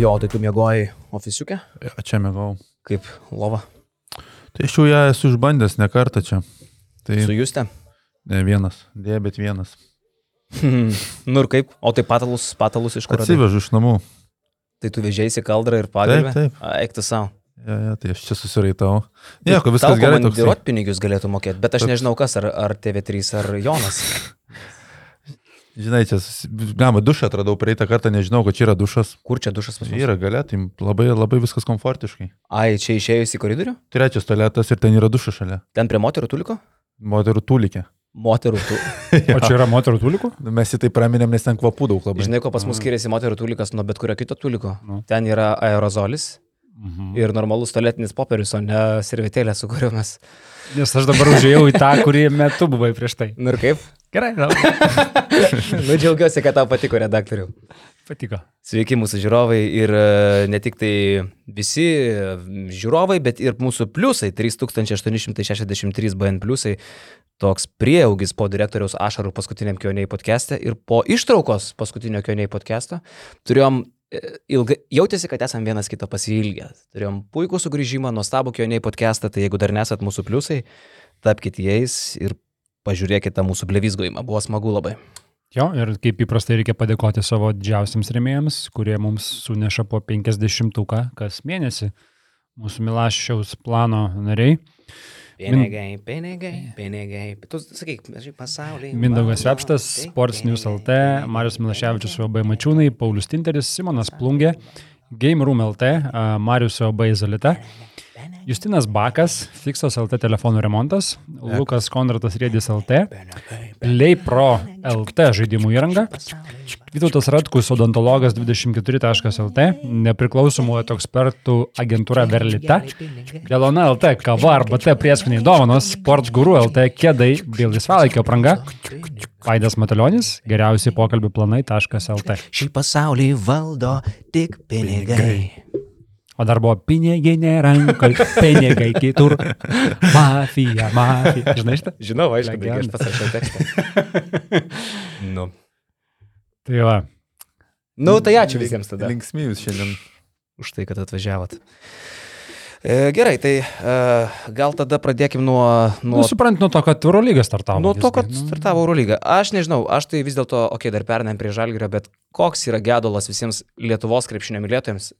Jo, tai tu mėgojai ofisiukę? Ja, čia mėgau. Kaip lova? Tai aš jau ją esu išbandęs ne kartą čia. Tai Su Juste? ne vienas, dėja, bet vienas. nu ir kaip? O tai patalus, patalus iš kur? Atsivežu iš namų. Tai tu vežėjai kaldrą ir pagalbę? Taip, taip. Eik tu savo. Ja, ja, tai aš čia susiraitau. Nieko, viskas gerai. Diruot pinigius galėtų mokėti, bet aš nežinau kas, ar, ar TV3 ar Jonas. Žinai, čia gama dušą atradau praeitą kartą, nežinau, kad čia yra dušas. Kur čia dušas pas Čia mus? yra galia, tai labai, labai viskas komfortiškai. Ai, čia išėjus į koridorių? Trečias tualetas ir ten yra dušas šalia. Ten prie moterų tuliko? Moterų tūlikė. Moterų tu. O čia yra moterų tulikų? Mes į tai praminėm, nes ten kvapų daug labai. Žinai, ko pas mus skiriasi moterų tulikas nuo bet kurio kito tuliko? Nu. Ten yra aerozolis Mhm. ir normalus tualetinis popierius, o ne servetėlė, su kuriuo mes. Nes aš dabar užėjau į tą, kurį metu buvai prieš tai. Nu ir kaip? Gerai, gal. Nu, džiaugiuosi, kad tau patiko redaktoriu. Patiko. Sveiki mūsų žiūrovai ir e, ne tik tai visi e, žiūrovai, bet ir mūsų pliusai, 3863 BN pliusai. Toks prieaugis po direktoriaus ašarų paskutiniam kioniai podcast'e ir po ištraukos paskutinio kioniai podcast'o turėjom ilgai, jautėsi, kad esam vienas kito pasilgę. Turėjom puikų sugrįžimą, nuostabų kioniai podcast'ą, tai jeigu dar nesat mūsų pliusai, tapkite jais ir pažiūrėkite tą mūsų blevizgojimą. Buvo smagu labai. Jo, ir kaip įprastai reikia padėkoti savo didžiausiams remėjams, kurie mums suneša po 50-uką kas mėnesį. Mūsų Milašiaus plano nariai. Pinigai, pinigai, pinigai. Tu sakyk, žinai, pasaulį. Mindaugas Vepštas, Sports News LT, Marius Milaševičius UAB Mačiūnai, Paulius Tinteris, Simonas Plungė, Game Room LT, Marius UAB Izolita, Justinas Bakas, Fixos LT telefonų remontas, Lukas Konratas Rėdis LT, Play Pro LT žaidimų įranga, Vytautas Ratkus, odontologas 24.lt, nepriklausomų ekspertų agentūra Verlita, Delona LT, kava arba T prieskoniai dovanos, Sports Guru LT, kėdai bei laisvalaikio pranga, Vaidas Matalionis, geriausi pokalbių planai.lt. Šį pasaulį valdo tik pinigai. O dar buvo pinigai nerankai, pinigai kitur. Mafija, mafija. Žinai šitą? Žinau, aišku, Legenda. aš pasirašiau tekstą. nu. Tai va. nu, tai ačiū visiems tada Linksmi jūs šiandien. už tai, kad atvažiavot. E, gerai, tai e, gal tada pradėkim nuo... Nu, nuo suprant, nuo to, kad Eurolyga startavo. Nuo to, kad nu. startavo Eurolyga. Aš nežinau, aš tai vis dėlto, okei, okay, dar pernėm prie Žalgirio, bet koks yra gedulas visiems Lietuvos krepšinio mylėtojams,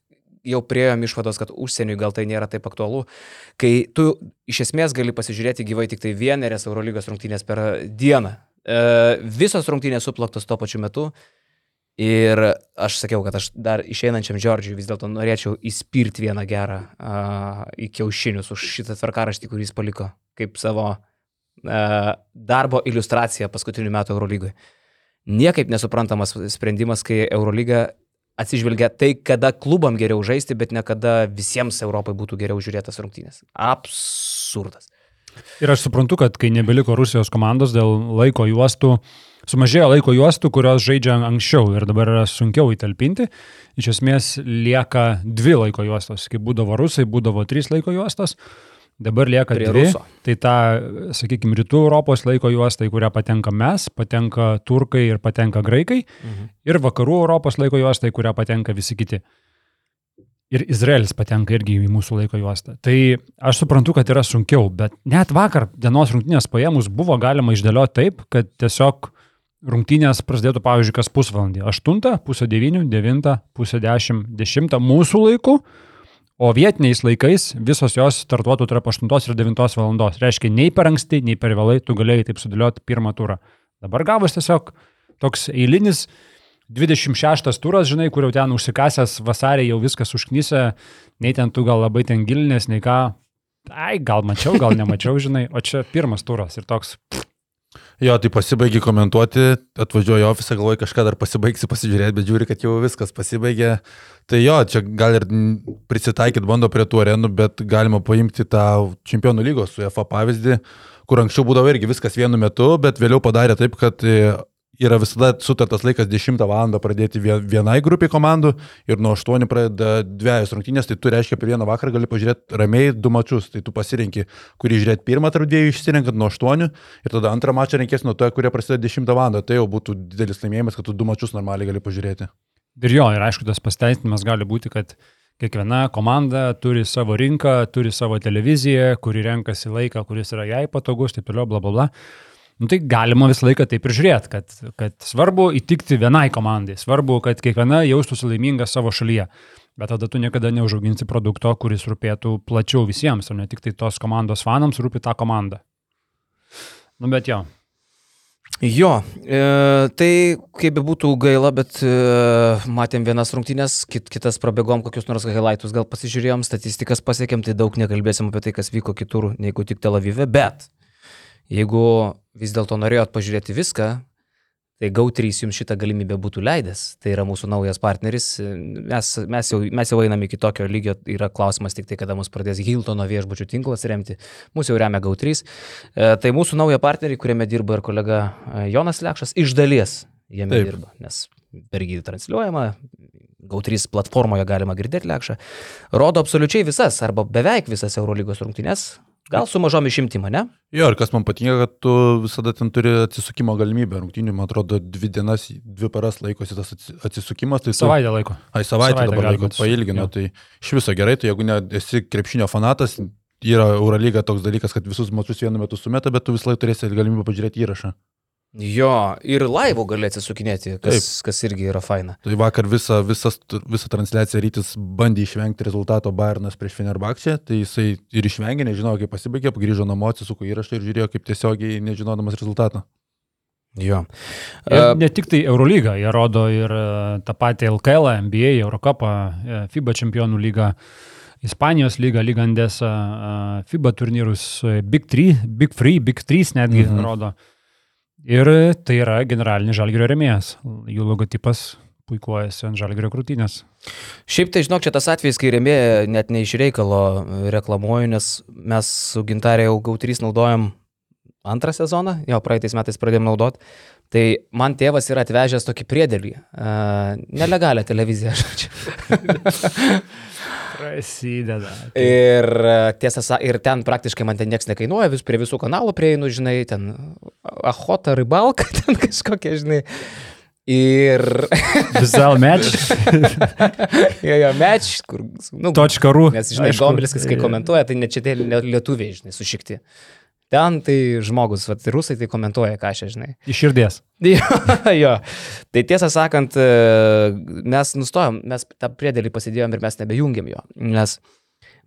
jau prieėjom išvados, kad užsieniui gal tai nėra taip aktualu, kai tu iš esmės gali pasižiūrėti gyvai tik tai vienerias Eurolygos rungtynės per dieną. E, visos rungtynės suplaktos tuo pačiu metu. Ir aš sakiau, kad aš dar išeinančiam Džordžiui vis dėlto norėčiau įspirti vieną gerą uh, į kiaušinius už šitą tvarkaraštį, kurį jis paliko kaip savo uh, darbo iliustracija paskutinių metų Eurolygoje. Niekaip nesuprantamas sprendimas, kai Eurolyga atsižvelgia tai, kada klubam geriau žaisti, bet ne kada visiems Europai būtų geriau žiūrėtas rungtynės. Absurdas. Ir aš suprantu, kad kai nebeliko Rusijos komandos dėl laiko juostų, sumažėjo laiko juostų, kurios žaidžia anksčiau ir dabar yra sunkiau įtalpinti. Iš esmės lieka dvi laiko juostos. Kai būdavo rusai, būdavo trys laiko juostos. Dabar lieka Prie dvi. Ruso. Tai ta, sakykime, rytų Europos laiko juosta, į kurią patenka mes, patenka turkai ir patenka graikai. Mhm. Ir vakarų Europos laiko juosta, į kurią patenka visi kiti. Ir Izraelis patenka irgi į mūsų laiko juostą. Tai aš suprantu, kad yra sunkiau, bet net vakar dienos rungtynės paėmus buvo galima išdėlioti taip, kad tiesiog rungtynės prasidėtų, pavyzdžiui, kas pusvalandį. 8, pusę 9, 9, pusę 10, 10 mūsų laiku, o vietiniais laikais visos jos startuotų tarp 8 ir 9 valandos. Reiškia, nei per anksti, nei per vėlai tu galėjai taip sudėlioti pirmą turą. Dabar gavus tiesiog toks eilinis 26 turas, žinai, kur jau ten užsikasęs vasarį jau viskas užknysė, nei ten tu gal labai ten gilinės, nei ką. Ai, gal mačiau, gal nemačiau, žinai, o čia pirmas turas ir toks. Jo, tai pasibaigi komentuoti, atvažiuoju į ofisą, galvoju, kažką dar pasibaigsi pasižiūrėti, bet žiūri, kad jau viskas pasibaigė. Tai jo, čia gal ir prisitaikyti bando prie tų arenų, bet galima paimti tą čempionų lygos su EFA pavyzdį, kur anksčiau būdavo irgi viskas vienu metu, bet vėliau padarė taip, kad e, yra visada sutartas laikas 10 val. pradėti vie- vienai grupiai komandų ir nuo 8 pradeda dviejas rungtynės, tai tu reiškia per vieną vakarą gali pažiūrėti ramiai du mačius, tai tu pasirinki, kurį žiūrėti pirmą tarp dviejų išsirenkant nuo 8 ir tada antrą mačą reikės nuo to, kurie prasideda 10 val. Tai jau būtų didelis laimėjimas, kad tu du mačius normaliai gali pažiūrėti. Ir jo, ir aišku, tas pasteisinimas gali būti, kad kiekviena komanda turi savo rinką, turi savo televiziją, kuri renkasi laiką, kuris yra jai patogus, taip toliau, bla bla bla. Nu, tai galima visą laiką taip ir žiūrėti, kad, kad svarbu įtikti vienai komandai, svarbu, kad kiekviena jaustųsi laiminga savo šalyje. Bet tada tu niekada neužauginsi produkto, kuris rūpėtų plačiau visiems, o ne tik tai tos komandos fanams rūpi tą komandą. Nu, bet jo, Jo, e, tai kaip be būtų gaila, bet e, matėm vienas rungtynės, kit, kitas prabėgom kokius nors highlightus, gal pasižiūrėjom, statistikas pasiekėm, tai daug nekalbėsim apie tai, kas vyko kitur, negu tik Tel Avive, bet jeigu vis dėlto norėjot pažiūrėti viską, tai GAU3 jums šitą galimybę būtų leidęs. Tai yra mūsų naujas partneris. Mes, mes, jau, mes jau einame iki tokio lygio, yra klausimas tik tai, kada mus pradės Hiltono viešbučių tinklas remti. Mūsų jau remia GAU3. E, tai mūsų nauja partneriai, kuriame dirba ir kolega e, Jonas Lekšas, iš dalies jame Taip. dirba, nes per jį transliuojama, GAU3 platformoje galima girdėti Lekšą. Rodo absoliučiai visas arba beveik visas Eurolygos rungtynes, Gal su mažom išimtim, ne? Jo, ir kas man patinka, kad tu visada ten turi atsisukimo galimybę. Rungtynių, man atrodo, dvi dienas, dvi paras laikosi tas atsisukimas. Tai savaitę laiko. Ai, savaitę, savaitę dabar laiko, pailgino. Tai iš viso gerai, tai jeigu ne, esi krepšinio fanatas, yra Eurolyga toks dalykas, kad visus mačius vienu metu sumeta, bet tu visą laiką turėsi galimybę pažiūrėti įrašą. Jo, ir laivų gali atsisukinėti, kas, Taip. kas irgi yra faina. Tai vakar visą, visą, visą transliaciją rytis bandė išvengti rezultato Bayernas prieš Fenerbakčią, tai jisai ir išvengė, nežinojo, kaip pasibaigė, grįžo namo, atsisuko įrašą ir žiūrėjo, kaip tiesiogiai nežinodamas rezultato. Jo. Ir ne tik tai Eurolyga, jie rodo ir e, tą patį LKL, NBA, Eurocapą, e, FIBA čempionų lygą. Ispanijos lyga, lyga Andesa, e, FIBA turnyrus, Big 3, Big 3, Big 3 netgi mhm. rodo. Uh, Ir tai yra generalinis žalgerio remėjas. Jų logotipas puikuojasi ant žalgerio krūtinės. Šiaip tai žinok, čia tas atvejis, kai remėja net ne iš reikalo reklamuoju, nes mes su gintarė jau GAU3 naudojam antrą sezoną, jo praeitais metais pradėjom naudot. Tai man tėvas yra atvežęs tokį priedėlį, uh, nelegalią televiziją, žodžiu. Prasideda. Ir e, tiesą, ir ten praktiškai man ten niekas nekainuoja, vis prie visų kanalų prieinu, žinai, ten Ahota, Rybalka, ten kažkokie, žinai. Ir... Visal match. jo, jo, match, kur... Nu, Točkarų. Nes, žinai, Gombelis, kai komentuoja, tai ne čia tie lietuviai, žinai, sušikti. Ten tai žmogus, vat, rusai tai komentuoja, ką aš žinai. Iš širdies. jo, jo. Tai tiesą sakant, e, mes nustojom, mes tą priedėlį pasidėjom ir mes nebejungiam jo. Nes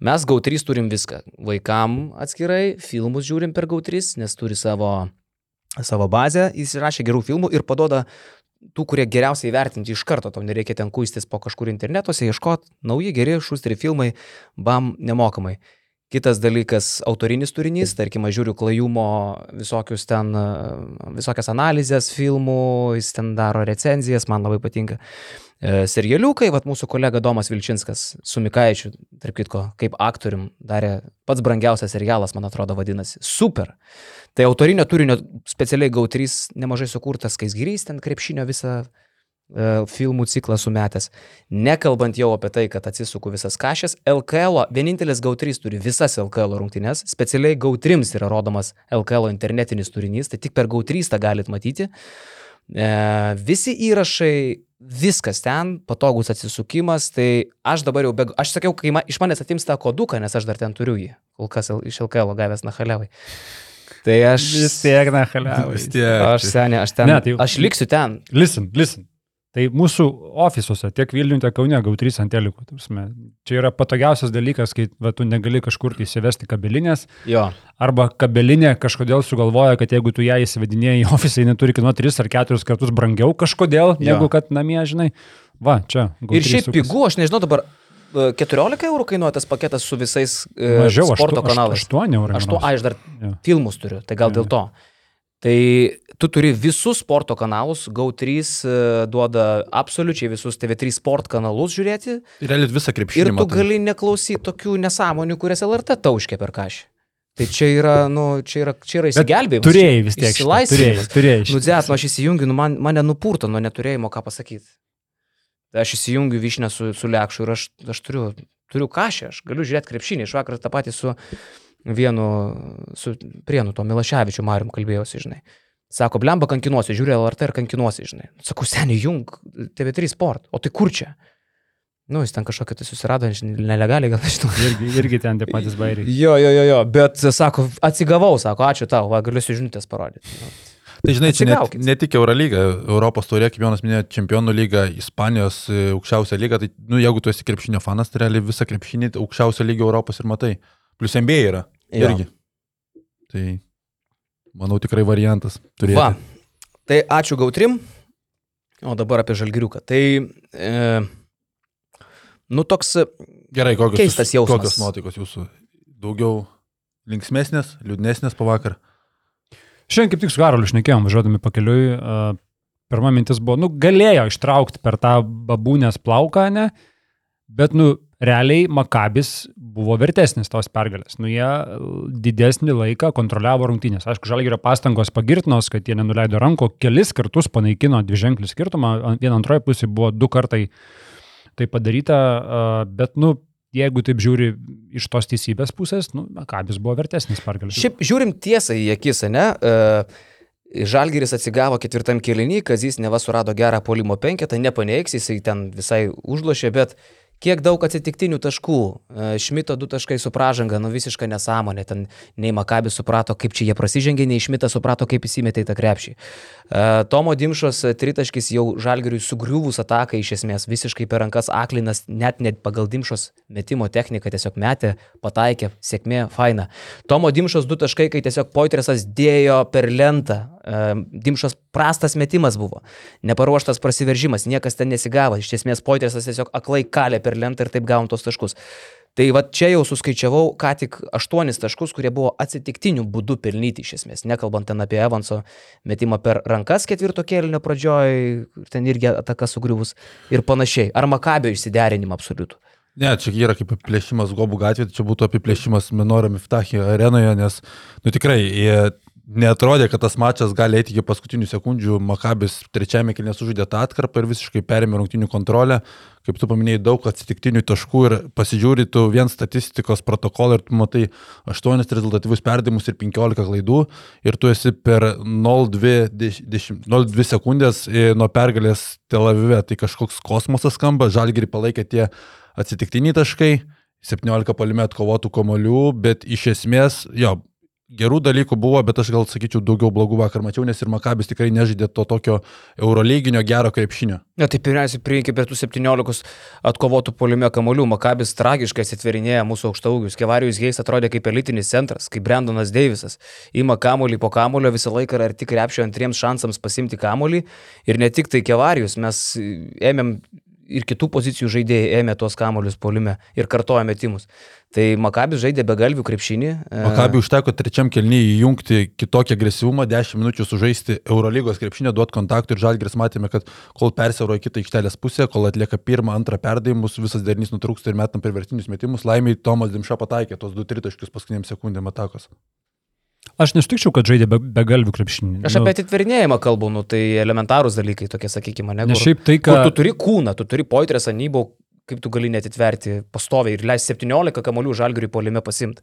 mes GAU3 turim viską. Vaikam atskirai, filmus žiūrim per GAU3, nes turi savo, savo bazę, jis įrašė gerų filmų ir padoda tų, kurie geriausiai vertinti iš karto, tau nereikia ten kuistis po kažkur internetuose, ieškoti, nauji, geri, šustri filmai, bam, nemokamai. Kitas dalykas - autorinis turinys, tarkim, aš žiūriu klajumo visokius ten, visokias analizės filmų, jis ten daro recenzijas, man labai patinka. E, serialiukai, vad mūsų kolega Domas Vilčinskas su Mikaičiu, tarp kitko, kaip aktorium darė pats brangiausias serialas, man atrodo, vadinasi. Super. Tai autorinio turinio specialiai GAU3 nemažai sukurtas, kai Gyrys ten krepšinio visą E, filmų ciklą sumetęs. Nekalbant jau apie tai, kad atsisuku visas kažės, LKL, vienintelis GAU3 turi visas LKL rungtynes, specialiai GAU3 yra rodomas LKL internetinis turinys, tai tik per GAU3 tą galit matyti. E, visi įrašai, viskas ten, patogus atsisukimas, tai aš dabar jau, be, aš sakiau, kai ma, iš manęs atims tą koduką, nes aš dar ten turiu jį, kol kas iš LKL gavęs Nahalevai. Tai aš... Vis tiek Nahalevai. Vis tiek. Aš seniai, aš ten. Ne, tai... Aš liksiu ten. Listen, listen. Tai mūsų ofisuose, tiek Vilniuje, tiek Kaune, gau 3 ant telikų. Čia yra patogiausias dalykas, kai va, tu negali kažkur įsivesti kabelinės. Jo. Arba kabelinė kažkodėl sugalvoja, kad jeigu tu ją įsivedinėjai į ofisą, jinai turi kainuoti 3 ar 4 kartus brangiau kažkodėl, jo. negu kad namie, žinai. Va, čia. Ir šiaip pigų, aš nežinau dabar, 14 e, eurų kainuoja tas paketas su visais e, Mažiau, sporto aštu, kanalais. 8 eurų. 8, aš dar ja. filmus turiu, tai gal ja. dėl to. Tai tu turi visus sporto kanalus, GAU3 e, duoda absoliučiai visus TV3 sport kanalus žiūrėti. Ir realiai visą krepšinį. Ir tu matai. gali neklausyti tokių nesąmonių, kurias LRT tauškia per kažį. Tai čia yra, nu, čia yra, čia yra įsigelbėjimas. Turėjai vis tiek. Išsilaisvinimas. Turėjai. Nu, dzet, nu, aš įsijungiu, nu, man, mane nupurto nuo neturėjimo ką pasakyti. Aš įsijungiu višnę su, su lekšu ir aš, aš turiu, turiu kažę, aš galiu žiūrėti krepšinį. Iš vakar tą patį su vienu, su prienu, to Milaševičiu Marium kalbėjausi, žinai. Sako, blemba kankinuosi, žiūri LRT ir kankinuosi, žinai. Sakau, seniai, jung TV3 sport. O tai kur čia? Nu, jis ten kažkokią tai susirado, žinai, nelegaliai gal nežinau. Irgi, irgi ten tie patys bairiai. Jo, jo, jo, jo, bet sako, atsigavau, sako, ačiū tau, va, galiu žinutės parodyti. Nu. Tai žinai, čia ne, ne tik Eurolyga, Europos turė, kaip Jonas minėjo, Čempionų lyga, Ispanijos e, aukščiausia lyga, tai, nu, jeigu tu esi krepšinio fanas, tai realiai visą krepšinį aukščiausią lygį Europos ir matai. Plus NBA yra. Jo. Irgi. Tai, manau, tikrai variantas turėti. Va, tai ačiū Gautrim, o dabar apie Žalgiriuką. Tai, e, nu, toks Gerai, kokios, keistas jausmas. kokios nuotaikos jūsų? Daugiau linksmėsnės, liūdnesnės po vakar? Šiandien kaip tik su Karoliu šnekėjom, važiuodami pakeliui. Uh, pirma mintis buvo, nu, galėjo ištraukti per tą babūnės plauką, ne? Bet, nu, realiai Makabis buvo vertesnis tos pergalės. Nu, jie didesnį laiką kontroliavo rungtynės. Aišku, Žalgirio pastangos pagirtinos, kad jie nenuleido ranko, kelis kartus panaikino dviženklį skirtumą. Ant- Viena antroji pusė buvo du kartai tai padaryta, bet, nu, jeigu taip žiūri iš tos teisybės pusės, nu, Makabis buvo vertesnis pergalės. Šiaip žiūrim tiesą į akis, ne? E, Žalgiris atsigavo ketvirtam kelinį, Kazys neva surado gerą polimo penketą, nepaneigs, jisai ten visai užlošė, bet kiek daug atsitiktinių taškų. E, Šmito du taškai su pražanga, nu visiška nesąmonė. Ten nei Makabis suprato, kaip čia jie prasižengė, nei Šmitas suprato, kaip įsimetė į tą krepšį. E, Tomo Dimšos tritaškis jau Žalgiriui sugriuvus ataką iš esmės, visiškai per rankas aklinas, net net pagal Dimšos metimo techniką tiesiog metė, pataikė, sėkmė, faina. Tomo Dimšos du taškai, kai tiesiog Poitresas dėjo per lentą. E, Dimšos prastas metimas buvo, neparuoštas prasiveržimas, niekas ten nesigavo. Iš esmės Poitresas tiesiog aklai kalė per lentą ir taip gavom tos taškus. Tai va čia jau suskaičiavau ką tik aštuonis taškus, kurie buvo atsitiktinių būdų pelnyti iš esmės, nekalbant ten apie Evanso metimą per rankas ketvirto kėlinio pradžioj, ten irgi ataka sugriuvus ir panašiai. Ar Makabio išsiderinimą absoliutų. Ne, čia yra kaip apiplėšimas Gobų gatvėje, čia būtų apiplėšimas Menorio Miftachį arenoje, nes, nu tikrai, netrodė, kad tas mačas gali eiti iki paskutinių sekundžių. Makabis trečiame kilnė sužaidė tą atkarpą ir visiškai perėmė rungtinių kontrolę. Kaip tu paminėjai, daug atsitiktinių taškų ir pasižiūri tu vien statistikos protokolą ir tu matai 8 rezultatyvius perdavimus ir 15 klaidų ir tu esi per 0,2 deš- dešim- 0,2 sekundės e, nuo pergalės Tel Avive. Tai kažkoks kosmosas skamba, žalgirį palaikė tie atsitiktiniai taškai, 17 palime atkovotų komolių, bet iš esmės, jo, gerų dalykų buvo, bet aš gal sakyčiau daugiau blogų vakar mačiau, nes ir Makabis tikrai nežaidė to tokio eurolyginio gero krepšinio. Na, tai pirmiausia, prieikia prie tų 17 atkovotų polime kamolių. Makabis tragiškai atsitverinėja mūsų aukštaugius. Kevarijus Geis atrodė kaip elitinis centras, kaip Brendonas Deivisas. Ima kamolį po kamolio visą laiką ir tik krepšio antriems šansams pasimti kamolį. Ir ne tik tai Kevarijus, mes ėmėm ir kitų pozicijų žaidėjai ėmė tuos kamolius polime ir kartojo metimus. Tai Makabis žaidė be galvių krepšinį. e, Makabi užteko trečiam kelnyje įjungti kitokį agresyvumą, 10 minučių sužaisti Eurolygos krepšinio, duoti kontaktų ir žalgris matėme, kad kol persiauroja kitą aikštelės pusę, kol atlieka pirmą, antrą perdavimus, visas derinys nutrūksta ir metam pervertinius metimus, laimiai Tomas Dimša pataikė tos 2 tritaškius paskutiniam sekundėm atakos. Aš nesutikčiau, kad žaidė be, be galvių krepšinį. Aš apie atitverinėjimą kalbu, nu, tai elementarūs dalykai tokie, sakykime, ne? Nes kur- šiaip tai, ką... tu turi kūną, tu turi poitrės anybų, kaip tu gali netitverti pastoviai ir leisti 17 kamolių žalgiriui polime pasimti.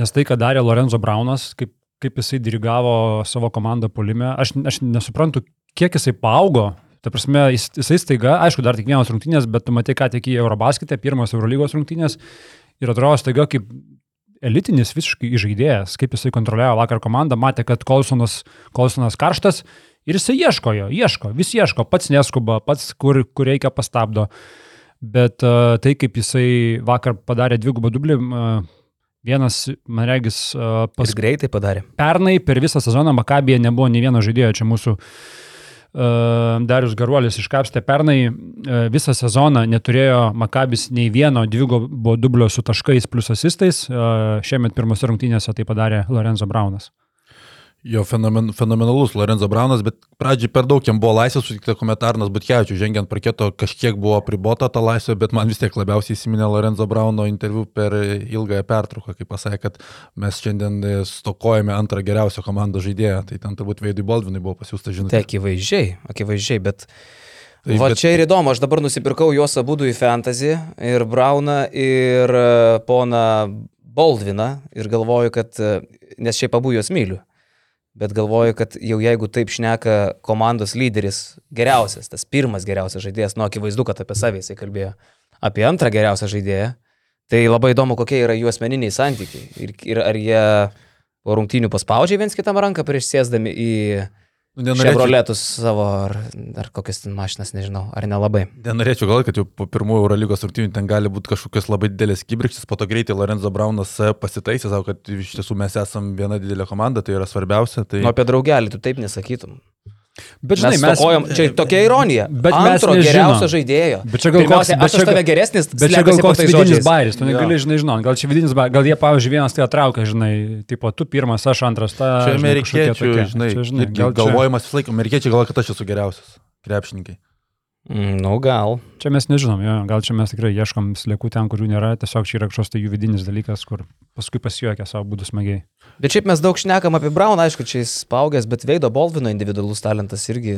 Nes tai, ką darė Lorenzo Braunas, kaip, kaip jisai dirigavo savo komandą polime, aš, aš nesuprantu, kiek jisai paaugo. Ta prasme, jis, jisai staiga, aišku, dar tik vienos rungtynės, bet tu matai, ką tik į Eurobasketę, pirmas Eurolygos rungtynės ir atrodo staiga kaip elitinis visiškai žaidėjas, kaip jisai kontroliavo vakar komandą, matė, kad Kolsonas, Kolsonas karštas ir jisai ieško jo, ieško, vis ieško, pats neskuba, pats kur, kur reikia pastabdo. Bet uh, tai, kaip jisai vakar padarė dvigubą dublį, uh, vienas, man regis, uh, Pas pas greitai padarė. pernai per visą sezoną Makabėje nebuvo nei vieno žaidėjo, čia mūsų uh, Darius Garuolis iškapstė pernai uh, visą sezoną neturėjo Makabis nei vieno dvigubo dublio su taškais plus asistais, uh, šiemet pirmose rungtynėse tai padarė Lorenzo Braunas. Jo fenomen, fenomenalus Lorenzo Braunas, bet pradžiai per daug jam buvo laisvė sutikta komentarnas Butkevičius, žengiant parketo kažkiek buvo pribota ta laisvė, bet man vis tiek labiausiai įsiminė Lorenzo Brauno interviu per ilgąją pertrauką, kai pasakė, kad mes šiandien e, stokojame antrą geriausią komandos žaidėją, tai ten turbūt Veidui Baldvinui buvo pasiūsta Tai žinutė. akivaizdžiai, akivaizdžiai, bet... Tai Va bet- čia ir įdomu, aš dabar nusipirkau juos abu į fantasy ir Brauną ir e, poną Baldviną ir galvoju, kad, e, nes šiaip abu juos myliu. Bet galvoju, kad jau jeigu taip šneka komandos lyderis, geriausias, tas pirmas geriausias žaidėjas, nu akivaizdu, kad apie savį jisai kalbėjo, apie antrą geriausią žaidėją, tai labai įdomu, kokie yra jų asmeniniai santykiai. Ir, ir ar jie po rungtynių paspaudžia viens kitam ranką prieš sėsdami į Nu, Chevroletus savo ar, ar kokias ten mašinas, nežinau, ar nelabai. Nenorėčiau gal, kad jau po pirmųjų Eurolygos rungtynių ten gali būti kažkokios labai didelės kibirkštis, po to greitai Lorenzo Braunas e, pasitaisė, savo, kad iš tiesų mes esame viena didelė komanda, tai yra svarbiausia. Tai... Nu, apie draugelį tu taip nesakytum. Bet žinai, mes, mes, stokojam, čia tokia ironija. Bet mes Antro geriausio žaidėjo. Bet čia gal koks- bet aš čia už tave geresnis, Bet čia gal koks vidinis bairis, tu negali, žinai, žinot, gal čia vidinis bairis, gal jie, pavyzdžiui, vienas tai atraukia, žinai, tipo, tu pirmas, aš antras, ta. Čia žinai, amerikiečių, žinai, žinai irgi gal čia, galvojimas visą laiką, amerikiečiai galvoja, kad aš esu geriausias krepšininkai. Mm, Nu, gal. čia mes nežinom, jo, gal čia mes tikrai ieškom sliekų ten, kurių nėra, tiesiog čia yra kažkoks tai jų vidinis dalykas, kur paskui pasijuokia savo būdų smagiai. Bet šiaip mes daug šnekam apie Brauną, aišku, čia jis paugęs, bet Veido Bolvino individualus talentas irgi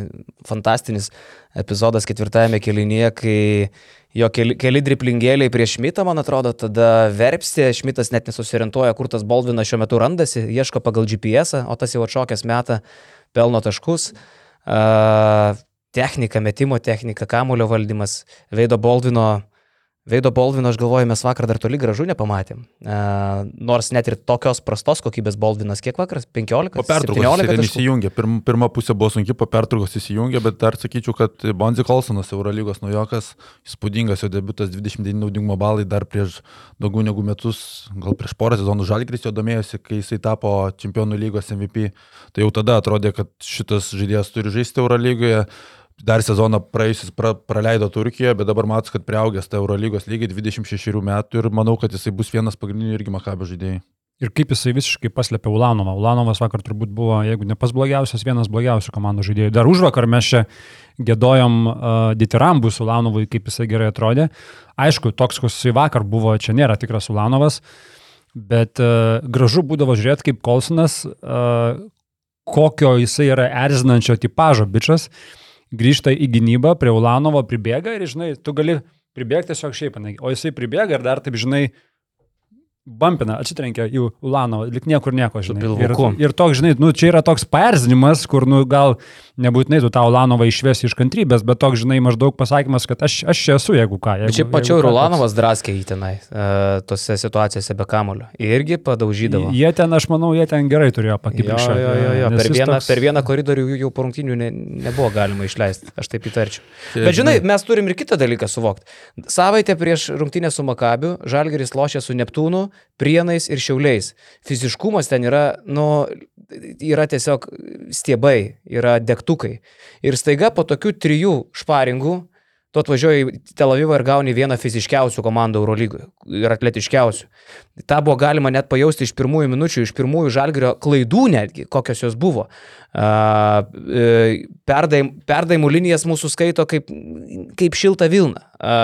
fantastinis epizodas ketvirtajame kelinėje, kai jo keli, keli driplingėliai prieš Šmitą, man atrodo, tada verpstė, Šmitas net nesusiorientuoja, kur tas Bolvinas šiuo metu randasi, ieško pagal GPS, o tas jau atšokęs metą pelno taškus. Uh, technika, metimo technika, kamulio valdymas, Veido Bolvino Veido Boldvino, aš galvoju, mes vakar dar toli gražu nepamatėm. Uh, nors net ir tokios prastos kokybės Boldvinas, kiek vakaras? 15? Po pertraukos 17 jis įsijungė. Pirm, pirma pusė buvo sunki, po pertraukos įsijungė, bet dar sakyčiau, kad Bonzi Kolsonas, Eurolygos naujokas, įspūdingas jo debutas 29 naudingumo balai dar prieš daugiau negu metus, gal prieš porą sezonų Žalgris jo domėjosi, kai jisai tapo Čempionų lygos MVP. Tai jau tada atrodė, kad šitas žaidėjas turi žaisti Eurolygoje. Dar sezoną praėjusis pra, praleido Turkijoje, bet dabar matos, kad prieaugęs tą Eurolygos lygį 26 metų ir manau, kad jisai bus vienas pagrindinių irgi Makabio žaidėjų. Ir kaip jisai visiškai paslėpė Ulanovą. Ulanovas vakar turbūt buvo, jeigu ne pas blogiausias, vienas blogiausių komandų žaidėjų. Dar už vakar mes čia gėdojom uh, Ditirambų su Ulanovui, kaip jisai gerai atrodė. Aišku, toks, koks jisai vakar buvo, čia nėra tikras Ulanovas, bet uh, gražu būdavo žiūrėti, kaip Kolsonas, uh, kokio jisai yra erzinančio tipažo bičias, grįžta į gynybą prie Ulanovo, pribėga ir, žinai, tu gali pribėgti tiesiog šiaip, o jisai pribėga ir dar taip, žinai, bampina, atsitrenkia į Ulanovą, lik niekur nieko, žinai. Ir, ir toks, žinai, nu, čia yra toks paerzinimas, kur, nu, gal nebūtinai tu tą Ulanovą išvesi iš kantrybės, bet toks, žinai, maždaug pasakymas, kad aš, aš čia esu, jeigu ką. Jeigu, šiaip pačiau ir Ulanovas draskė į tenai, uh, tose situacijose be kamulio. Irgi padaužydavo. Jie ten, aš manau, jie ten gerai turėjo Jo, pakipti. jo, jo, jo. Per, vieną, per vieną koridorių jų jau po rungtynių ne, nebuvo galima išleisti, aš taip įtarčiau. Bet žinai, mes turim ir kitą dalyką suvokti. Savaitę prieš rungtynę su Makabiu Žalgeris lošia su Neptūnu, Prienais ir Šiauliais. Fiziškumas ten yra, nu, yra tiesiog stiebai, yra degtukai. Ir staiga po tokių trijų šparingų tu atvažiuoji į Tel Avivą ir gauni vieną fiziškiausių komandų Eurolygoje ir atletiškiausių. Ta buvo galima net pajausti iš pirmųjų minučių, iš pirmųjų žalgerio klaidų netgi, kokios jos buvo. E, Perdaim, perdaimų linijas mūsų skaito kaip, kaip šilta Vilna. A,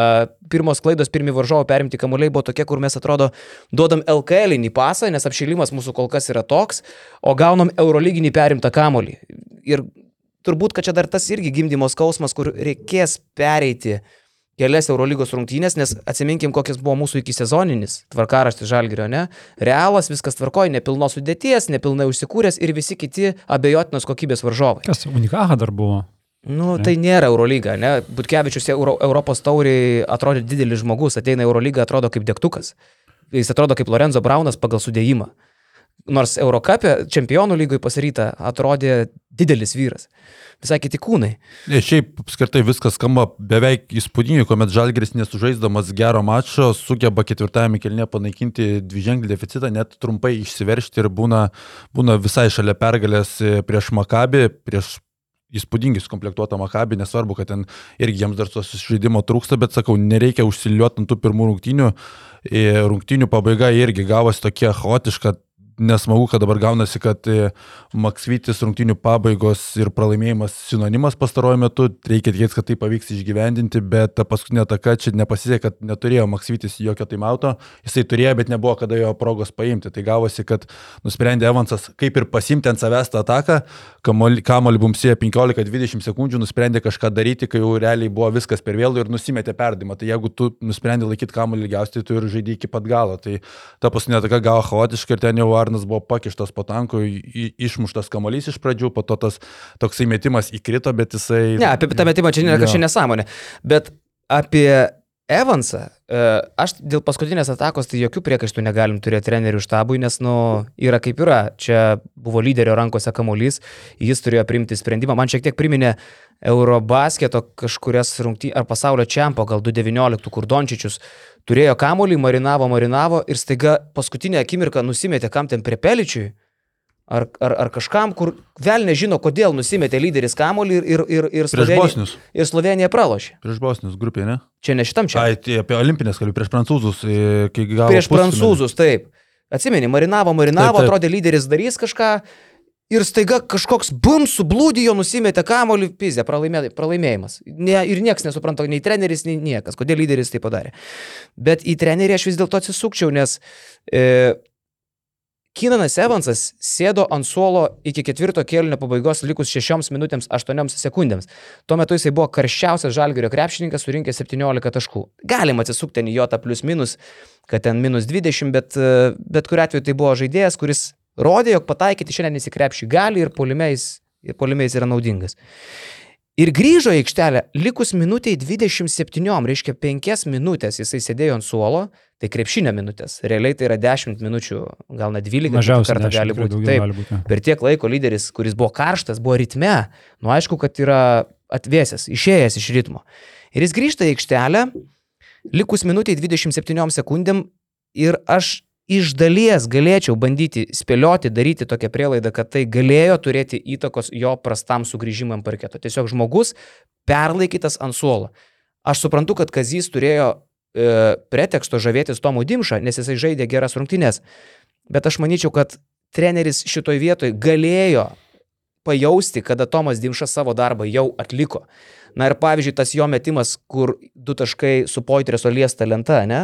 Pirmos klaidos, pirmi varžovo perimti kamuoliai buvo tokie, kur mes atrodo duodam LKL-inį pasą, nes apšilimas mūsų kol kas yra toks, o gaunam Eurolyginį perimtą kamuolį. Ir turbūt, kad čia dar tas irgi gimdymo skausmas, kur reikės pereiti kelias Eurolygos rungtynės, nes atsiminkim, kokias buvo mūsų iki sezoninis tvarkaraštis Žalgirio, ne? Realas, viskas tvarkoja, nepilnos sudėties, nepilnai užsikūręs ir visi kiti abejotinos kokybės varžovai. Kas, Unikaha dar buvo? Nu, tai nėra Eurolyga, ne? Butkevičius Euro, Europos tauriai atrodė didelis žmogus, ateina į Eurolygą, atrodo kaip degtukas. Jis atrodo kaip Lorenzo Braunas pagal sudėjimą. Nors Eurocapė čempionų lygoje pasiryta atrodė didelis vyras. Visai kiti kūnai. Ne, šiaip apskritai viskas skamba beveik įspūdingai, kuomet Žalgris nesužaisdamas gero mačo sugeba ketvirtajame kelne panaikinti dviženklį deficitą, net trumpai išsiveršti ir būna, būna visai šalia pergalės prieš Makabį, prieš įspūdingai sukomplektuotą Makabį, nesvarbu, kad ten irgi jiems dar to susižaidimo trūksta, bet sakau, nereikia užsiliuoti ant tų pirmų rungtynių. Ir Rungtynių pabaiga irgi gavosi tokia chaotiška, nesmagu, kad dabar gaunasi, kad e, Maksvytis rungtinių pabaigos ir pralaimėjimas sinonimas pastaruoju metu, reikia tikėtis, kad tai pavyks išgyvendinti, bet ta paskutinė ataka čia nepasisekė, kad neturėjo Maksvytis jokio taimauto, jisai turėjo, bet nebuvo kada jo progos paimti. Tai gavosi, kad nusprendė Evansas kaip ir pasimti ant savęs tą ataką, kamolį bumsėjo 15-20 sekundžių, nusprendė kažką daryti, kai jau realiai buvo viskas per vėlų ir nusimetė perdimą. Tai jeigu tu nusprendė laikyti kamolį ilgiausiai, tai tu ir žaidži iki pat galo. Tai ta paskutinė ataka gavo chaotiškai ir ten jau Arnas buvo pakištas po tanku, išmuštas kamuolys iš pradžių, po to tas toksai metimas įkrito, bet jisai... Ne, apie tą metimą čia nėra kažkokia nesąmonė. Bet apie Evansą, e, aš dėl paskutinės atakos tai jokių priekaištų negalim turėti trenerių štabui, nes, nu, yra kaip yra. Čia buvo lyderio rankose kamuolys, jis turėjo priimti sprendimą. Man šiek tiek priminė Eurobasketo kažkurias rungtynės, ar pasaulio čempo, gal 2019, kur Dončičius turėjo kamuolį, marinavo, marinavo ir staiga paskutinę akimirką nusimetė kam ten prie peličiui. Ar, ar, ar kažkam, kur vėl nežino, kodėl nusimetė lyderis kamuolį ir, ir, ir, ir, Slovenija, ir Slovenija pralošė. Prieš Bosnius grupėje, ne? Čia ne šitam čia. Ai, tai apie olimpinės kalbėjau, prieš prancūzus, e, kai gavo. Prieš pusfinalį. prancūzus, taip. Atsimeni, marinavo, marinavo, Taip, taip. atrodė lyderis darys kažką ir staiga kažkoks bum sublūdijo, nusimetė kamuolį, pizė, pralaimė, pralaimėjimas. Ne, ir niekas nesupranta, nei treneris, nei niekas, kodėl lyderis tai padarė. Bet į trenerį aš vis dėlto atsisukčiau, nes e, Kinanas Evansas sėdo ant suolo iki ketvirto kėlinio pabaigos likus 6 minutėms 8 sekundėms. Tuo metu jisai buvo karščiausias žalgerio krepšininkas, surinkęs 17 taškų. Galim atsisukti ten į jotą plus minus, kad ten minus 20, bet, e, bet kuriu atveju tai buvo žaidėjas, kuris rodė, jog pataikyti šiandien įsikrepšį gali ir polimeis, ir polimeis yra naudingas. Ir grįžo į aikštelę, likus minutiai 27, reiškia 5 minutės jisai sėdėjo ant suolo, tai krepšinio minutės, realiai tai yra 10 minučių, gal net 12 Mažiausiai kartą gali būti. Taip, gali būti. per tiek laiko lyderis, kuris buvo karštas, buvo ritme, nu aišku, kad yra atvėsęs, išėjęs iš ritmo. Ir jis grįžta į aikštelę, likus minutiai 27 sekundėm ir aš iš dalies galėčiau bandyti spėlioti, daryti tokią prielaidą, kad tai galėjo turėti įtakos jo prastam sugrįžimam parketo. Tiesiog žmogus perlaikytas ant suolo. Aš suprantu, kad Kazys turėjo e, preteksto žavėtis Tomu Dimšą, nes jisai žaidė geras rungtynes. Bet aš manyčiau, kad treneris šitoj vietoj galėjo pajausti, kada Tomas Dimšas savo darbą jau atliko. Na ir pavyzdžiui, tas jo metimas, kur du taškai su Poitreso liesta lenta, ne?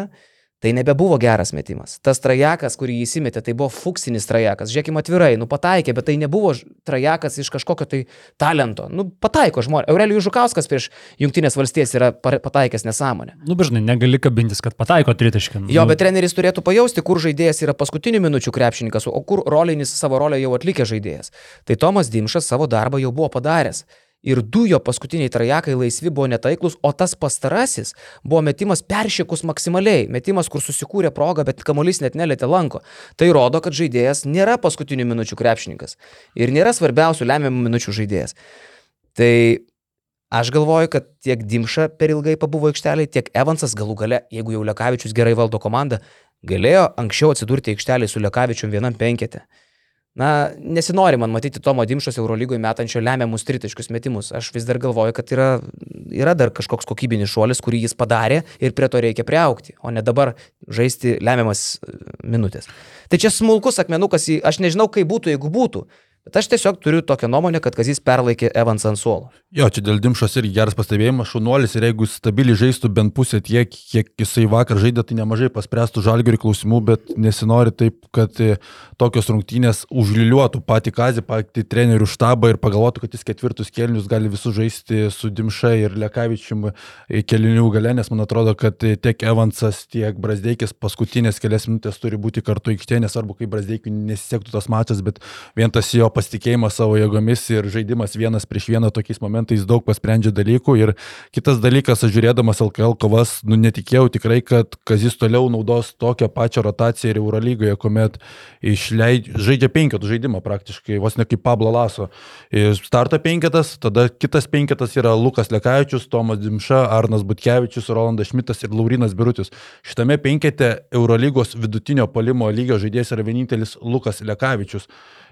Tai nebebuvo geras metimas. Tas trajekas, kurį jis įmetė, tai buvo fuksinis trajekas. Žiūrėkime atvirai, nu pataikė, bet tai nebuvo trajekas iš kažkokio tai talento. Nu pataiko žmonės. Aurelijus Žukauskas prieš Junktinės valstijas yra pa- pataikęs nesąmonę. Nu, bežnai, negali kabintis, kad pataiko tritaškį. Jo, Nu, bet treneris turėtų pajausti, kur žaidėjas yra paskutinių minučių krepšininkas, o kur rolinis savo rolę jau atlikė žaidėjas. Tai Tomas Dimšas savo darbą jau buvo padaręs. Ir du jo paskutiniai trajekai laisvi buvo netaiklus, o tas pastarasis buvo metimas peršiekus maksimaliai. Metimas, kur susikūrė progą, bet kamuolys net nelėtė lanko. Tai rodo, kad žaidėjas nėra paskutinių minučių krepšininkas. Ir nėra svarbiausių lemiamų minučių žaidėjas. Tai Aš galvoju, kad tiek Dimša per ilgai pabuvo aikštelėje, tiek Evansas galų gale, jeigu jau Lekavičius gerai valdo komandą, galėjo anksčiau atsidurti aikštelėje su Lekavičium vienam penkete. Na, nesinori man matyti Tomo Dimšos Eurolygoje metančio lemiamus tritaškius metimus. Aš vis dar galvoju, kad yra, yra dar kažkoks kokybinis šuolis, kurį jis padarė ir prie to reikia priaukti, o ne dabar žaisti lemiamas minutės. Tai čia smulkus akmenukas, aš nežinau, kaip būtų, jeigu būtų. Bet aš tiesiog turiu tokią nuomonę, kad Kazis perlaikė Evansą ant suolo. Jo, čia dėl Dimšos irgi geras pastebėjimas, šunuolis ir jeigu jis stabiliai žaistų bent pusę tiek, kiek jisai vakar žaidė, tai nemažai paspręstų žalgerių klausimų, bet nesinori taip, kad e, tokios rungtynės užliliuotų patį Kazį, patį trenerių štabą ir pagalvotų, kad jis ketvirtus kelnius gali visus žaisti su Dimša ir Lekavičium e, kelinių gale, nes man atrodo, kad e, tiek Evansas, tiek Brasdeikis paskutinės kelias minutės turi būti kartu aikštėje, nesvarbu, kaip Brasdeikui nesisektų tas mačas, bet vien tas jo pasitikėjimas savo jėgomis ir žaidimas vienas prieš vieną tokiais momentais daug pasprendžia dalykų. Ir kitas dalykas, aš žiūrėdamas LKL kovas, nu netikėjau tikrai, kad Kazis toliau naudos tokią pačią rotaciją ir Eurolygoje, kuomet išleid... žaidžia penketų žaidimą praktiškai, vos ne kaip Pablo Laso. Ir Starto penketas, tada kitas penketas yra Lukas Lekavičius, Tomas Dimša, Arnas Butkevičius, Rolandas Šmitas ir Laurinas Birutis. Šitame penkete Eurolygos vidutinio polimo lygio žaidėjas yra vienintelis Lukas Lekavičius.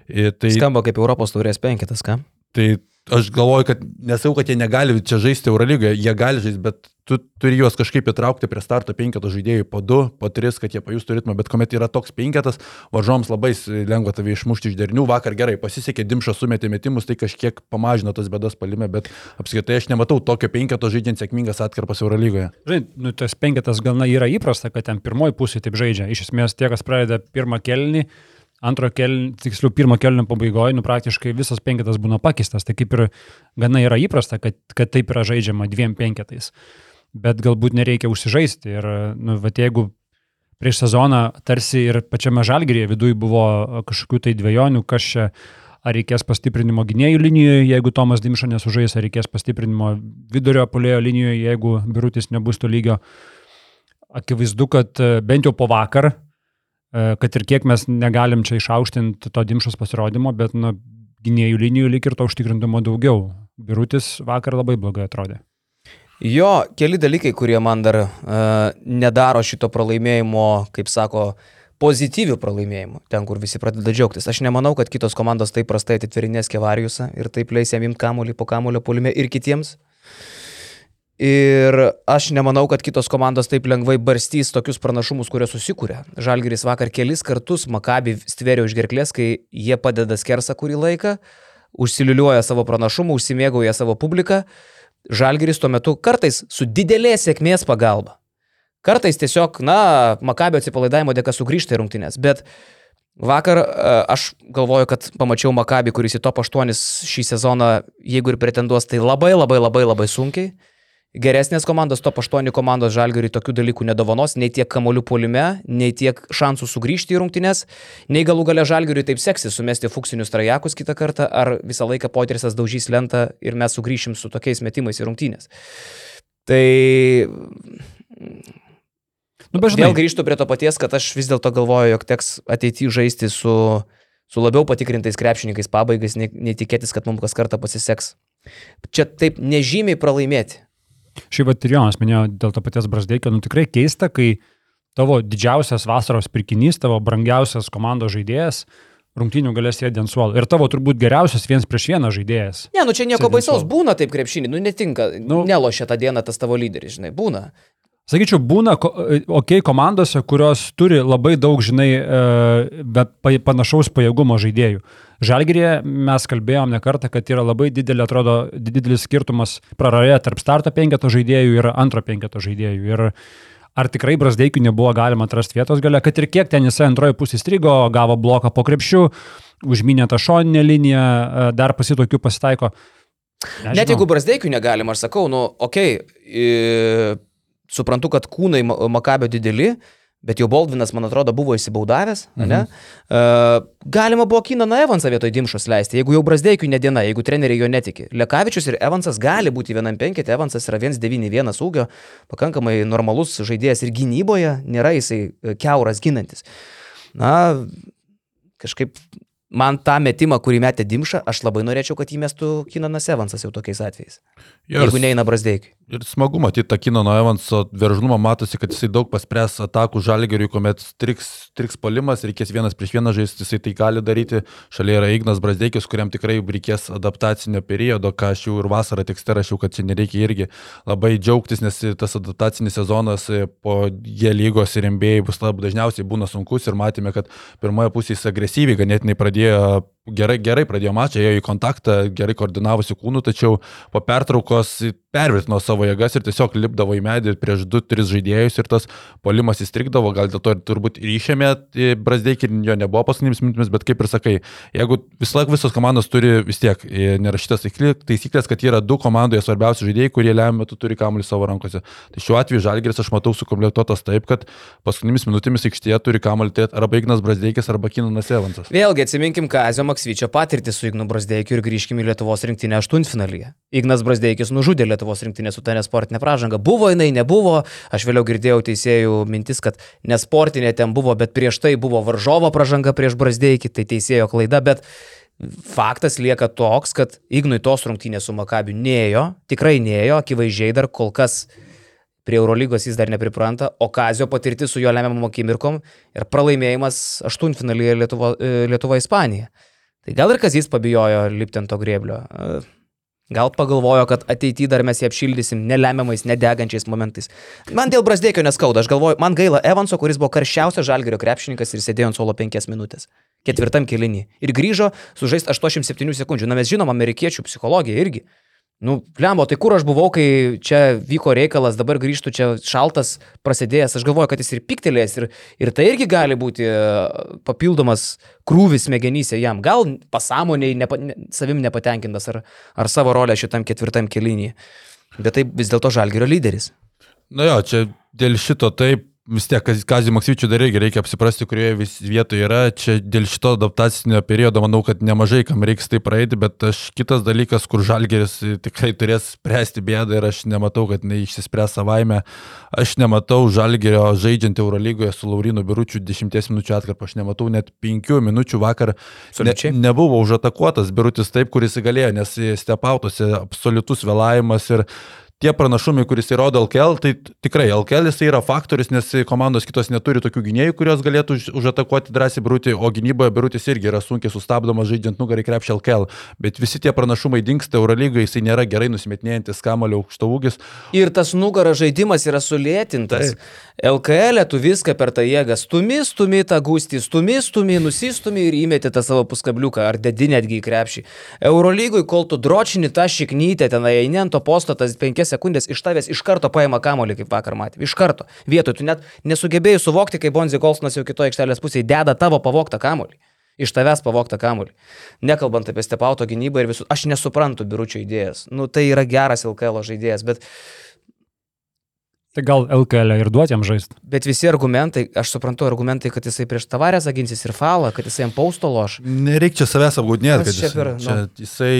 Tai, Skamba kaip Europos taurės penketas, ką? tai aš galvoju, kad nesau, kad jie negali čia žaisti Eurolygoje, jie gali žaisti, bet tu turi juos kažkaip įtraukti prie starto penketo žaidėjų po du, po tris, kad jie pajustų ritmą, bet kuomet yra toks penketas, varžoms labai lengva tave išmušti iš derinių. Vakar gerai pasisekė, Dimšas sumetė metimus, tai kažkiek pamažino tas bėdas palime, bet apskritai aš nematau tokio penketo žaidžiant sėkmingas atkarpas Eurolygoje. Žinai, nu, tas penketas gana yra įprasta, kad ten pirmoji pusė taip žaidžia. Iš esmės tie, kas pradeda pirmą kelnį, antro kelnį, tiksliau pirmo kelnio pabaigoje, nu praktiškai visas penketas būna pakeistas. Tai kaip ir gana yra įprasta, kad, kad taip yra žaidžiama dviem penketais. Bet galbūt nereikia užsižaisti. Ir, nu, va, jeigu prieš sezoną tarsi ir pačiame žalgerėje viduje buvo kažkokių tai dviejonių, kas čia, ar reikės pastiprinimo gynėjų linijoje, jeigu Tomas Dimša nesužais, ar reikės pastiprinimo vidurio polėjo linijoje, jeigu Birutis nebus to lygio. Akivaizdu, kad e, bent jau po vakar, kad ir kiek mes negalim čia išaukštinti to Dimšos pasirodymo, bet nu, gynėjų linijų lik ir to užtikrintumo daugiau. Birutis vakar labai blogai atrodė. Jo, keli dalykai, kurie man dar uh, nedaro šito pralaimėjimo, kaip sako, pozityvių pralaimėjimų, ten, kur visi pradeda džiaugtis. Aš nemanau, kad kitos komandos taip prastai atitverinės Kevariusą ir taip leis jam imti kamuolį po kamuolio polime ir kitiems. Ir aš nemanau, kad kitos komandos taip lengvai barstys tokius pranašumus, kurie susikūrė. Žalgeris vakar kelis kartus Makabi stvėrė už gerklės, kai jie padeda skersą kurį laiką, užsiliuliuoja savo pranašumą, užsimėgauja savo publiką. Žalgiris tuo metu kartais su didelės sėkmės pagalba. Kartais tiesiog, na, Makabio atsipalaidavimo dėka sugrįžta į rungtynės, bet vakar e, aš galvoju, kad pamačiau Makabį, kuris į top 8 šį sezoną, jeigu ir pretenduos, tai labai labai labai labai sunkiai. Geresnės komandos, top 8 komandos žalgariui tokių dalykų nedovanos, nei tiek kamolių polime, nei tiek šansų sugrįžti į rungtynes, nei galų gale žalgariui taip seksis sumesti fuksinius trajekus kitą kartą, ar visą laiką Poterisas daužys lentą ir mes sugrįšim su tokiais metimais į rungtynės. Tai... Nu, bežinai. Vėl grįžtu prie to paties, kad aš vis dėlto galvoju, jog teks ateityje žaisti su, su labiau patikrintais krepšininkais pabaigais, nei, nei tikėtis, kad mums kas kartą pasiseks. Čia taip nežymiai pralaimėti Šiaip pat ir Jonas minėjo dėl to paties Brasdeikio, nu tikrai keista, kai tavo didžiausias vasaros pirkinys, tavo brangiausias komandos žaidėjas rungtynių galės sėdė ant suolo. Ir tavo turbūt geriausias viens prieš vieną žaidėjas. Ne, nu čia nieko baisaus, būna taip krepšinį, nu netinka, nu, nelošia tą dieną tas tavo lyderis, žinai, būna. Sakyčiau, būna, ok, komandose, kurios turi labai daug, žinai, e, bet panašaus pajėgumo žaidėjų. Žalgirėje mes kalbėjom ne kartą, kad yra labai didelė, atrodo, didelis skirtumas praraja tarp starto penketo žaidėjų ir antro penketo žaidėjų. Ir ar tikrai Brasdeikiui nebuvo galima atrasti vietos gale, kad ir kiek ten jisai antroji pusė strigo, gavo bloką po krepšių, užminė tą šoninę liniją, e, dar pasitokių pasitaiko. Nežinau. Net jeigu Brasdeikiui negalima, aš sakau, nu, okei, okay, suprantu, kad kūnai Makabio dideli, bet jau Baldvinas, man atrodo, buvo įsibaudavęs, mhm. ne? Galima buvo Kinaną Evansą vietoj Dimšos leisti, jeigu jau Brasdeikiui nediena, jeigu treneriai jo netiki. Lekavičius ir Evansas gali būti vienam penketė, Evansas yra 191 ūgio, pakankamai normalus žaidėjas ir gynyboje, nėra jisai e, keuras ginantis. Na, kažkaip man tą metimą, kurį metė Dimša, aš labai norėčiau, kad jį mestų Kinanas Evansas jau tokiais atvejais. Yes. Jeigu neina Brasdeikiai. Ir smagu matyti tą Kinano Evanso veržlumą, matosi, kad jisai daug paspręs atakų žalgeriui, kuomet striks, striks polimas, reikės vienas prieš vieną žaisti, jisai tai gali daryti. Šalia yra Ignas Brasdeikis, kuriam tikrai reikės adaptacinio periodo, ką aš jau ir vasarą tekste rašiau, kad čia nereikia irgi labai džiaugtis, nes tas adaptacinis sezonas po G lygos ir MBA bus labai dažniausiai būna sunkus ir matėme, kad pirmoje pusėje jis agresyviai ganėtinai pradėjo idea gerai, gerai pradėjo mačą, ėjo į kontaktą, gerai koordinavosi kūnų, tačiau po pertraukos pervirtino savo jėgas ir tiesiog lipdavo į medį prieš 2-3 žaidėjus ir tas polimas įstrikdavo, gal dėl to ir turbūt ryšėmė Brasdeikį jo nebuvo paskutinėmis mintimis, bet kaip ir sakai, jeigu vis laik visos komandos turi vis tiek nerašytas taisyklės, kad yra du komandoje svarbiausi žaidėjai, kurie lemia metu turi kamuolį savo rankose. Tai šiuo atveju Žalgeris aš matau sukomplektuotas taip, kad paskutinėmis minutėmis aikštėje turi kamuolį arba Ignas Brasdeikis arba Kinanas Evansas. Vėlgi atsiminkim Kazio Maksvyčio patirtį su Ignu Brasdeikiu ir grįžkime į Lietuvos rinktinę aštuntfinalyje. Ignas Brasdeikis nužudė Lietuvos rinktinę su ta nesportinė pražanga. Buvo jinai, nebuvo. Aš vėliau girdėjau teisėjų mintis, kad nesportinė ten buvo, bet prieš tai buvo varžovo pražanga prieš Brasdeikį, tai teisėjo klaida, bet faktas lieka toks, kad Ignui tos rungtynės su Makabiu nėjo, tikrai nėjo, akivaizdžiai dar kol kas prie Eurolygos jis dar nepripranta, o Kazio patirti su jo lemiamom akimirkom ir pralaimėjimas aštuntfinalyje Lietuva-Ispanija. Tai gal ir Kazys pabijojo lipti ant to grėblio. Gal pagalvojo, kad ateityje dar mes jį apšildysim nelemiamais, nedegančiais momentais. Man dėl Brasdėkio neskauda, aš galvoju, man gaila Evanso, kuris buvo karščiausias žalgerio krepšininkas ir sėdėjo ant suolo 5 minutės. Ketvirtam kilinį. Ir grįžo sužaisti 87 sekundžių. Na mes žinom amerikiečių psichologiją irgi. Nu, lembo, tai kur aš buvau, kai čia vyko reikalas, dabar grįžtų čia šaltas prasidėjęs, aš galvoju, kad jis ir piktelės ir, ir tai irgi gali būti e, papildomas krūvis smegenyse jam. Gal pasąmoniai nepa, ne, savim nepatenkintas ar, ar savo rolę šitam ketvirtam kelinį. Bet tai vis dėlto žalgerio lyderis. Na jo, čia dėl šito taip vis tiek Kazį Maksvyčių dar irgi reikia apsiprasti, kurioje vis vietoje yra. Čia dėl šito adaptacinio periodo manau, kad nemažai kam reiks tai praeiti, bet aš kitas dalykas, kur Žalgeris tikrai turės spręsti bėdą ir aš nematau, kad neišsispręs savaime. Aš nematau Žalgerio žaidžiant Eurolygoje su Laurinu Biručiu 10 minučių atkarpą, aš nematau net 5 minučių vakar. Ne, nebuvo užatakuotas Birutis taip, kuris galėjo, nes stepautose absoliutus vėlavimas ir tie pranašumai, kuris įrodo LKL, tai tikrai LKL jis yra faktorius, nes komandos kitos neturi tokių gynėjų, kurios galėtų už, užatakuoti drąsiai Brutį, o gynyboje Brutis irgi yra sunkiai sustabdomas žaidžiant nugarį krepšį LKL. Bet visi tie pranašumai dinksta Eurolygai, jisai nėra gerai nusimetinėjantis kamalio aukšto ūgis. Ir tas nugaras žaidimas yra sulėtintas. Taip. LKL e tu viską per tą jėgą stumi, stumi tą gūstį, stumi, stumi, nusistumi ir įmeti tą savo puskabliuką, ar dedi netgi į krepšį. Eurolygui, kol tu dročini tą šiknytę, ten eini ant to posto, tas penkias sekundės iš tavęs iš karto paima kamolį, kaip vakar matėme. Iš karto. Vietoj, tu net nesugebėjai suvokti, kai Bonzi Kolsonas jau kitoje aikštelės pusėje deda tavo pavoktą kamolį iš tavęs pavoktą kamuolį. Nekalbant apie stepauto gynybą ir visus, aš nesuprantu biručio idėjas. Nu, tai yra geras LKL žaidėjas, bet Tai gal LKL ir duoti jam žaisti. Bet visi argumentai, aš suprantu argumentai, kad jisai prieš tavarės aginsis ir falą, kad jisai ant pausto loš. Nereikia čia savęs apgaudinėti, kad jis, per, čia, nu. jisai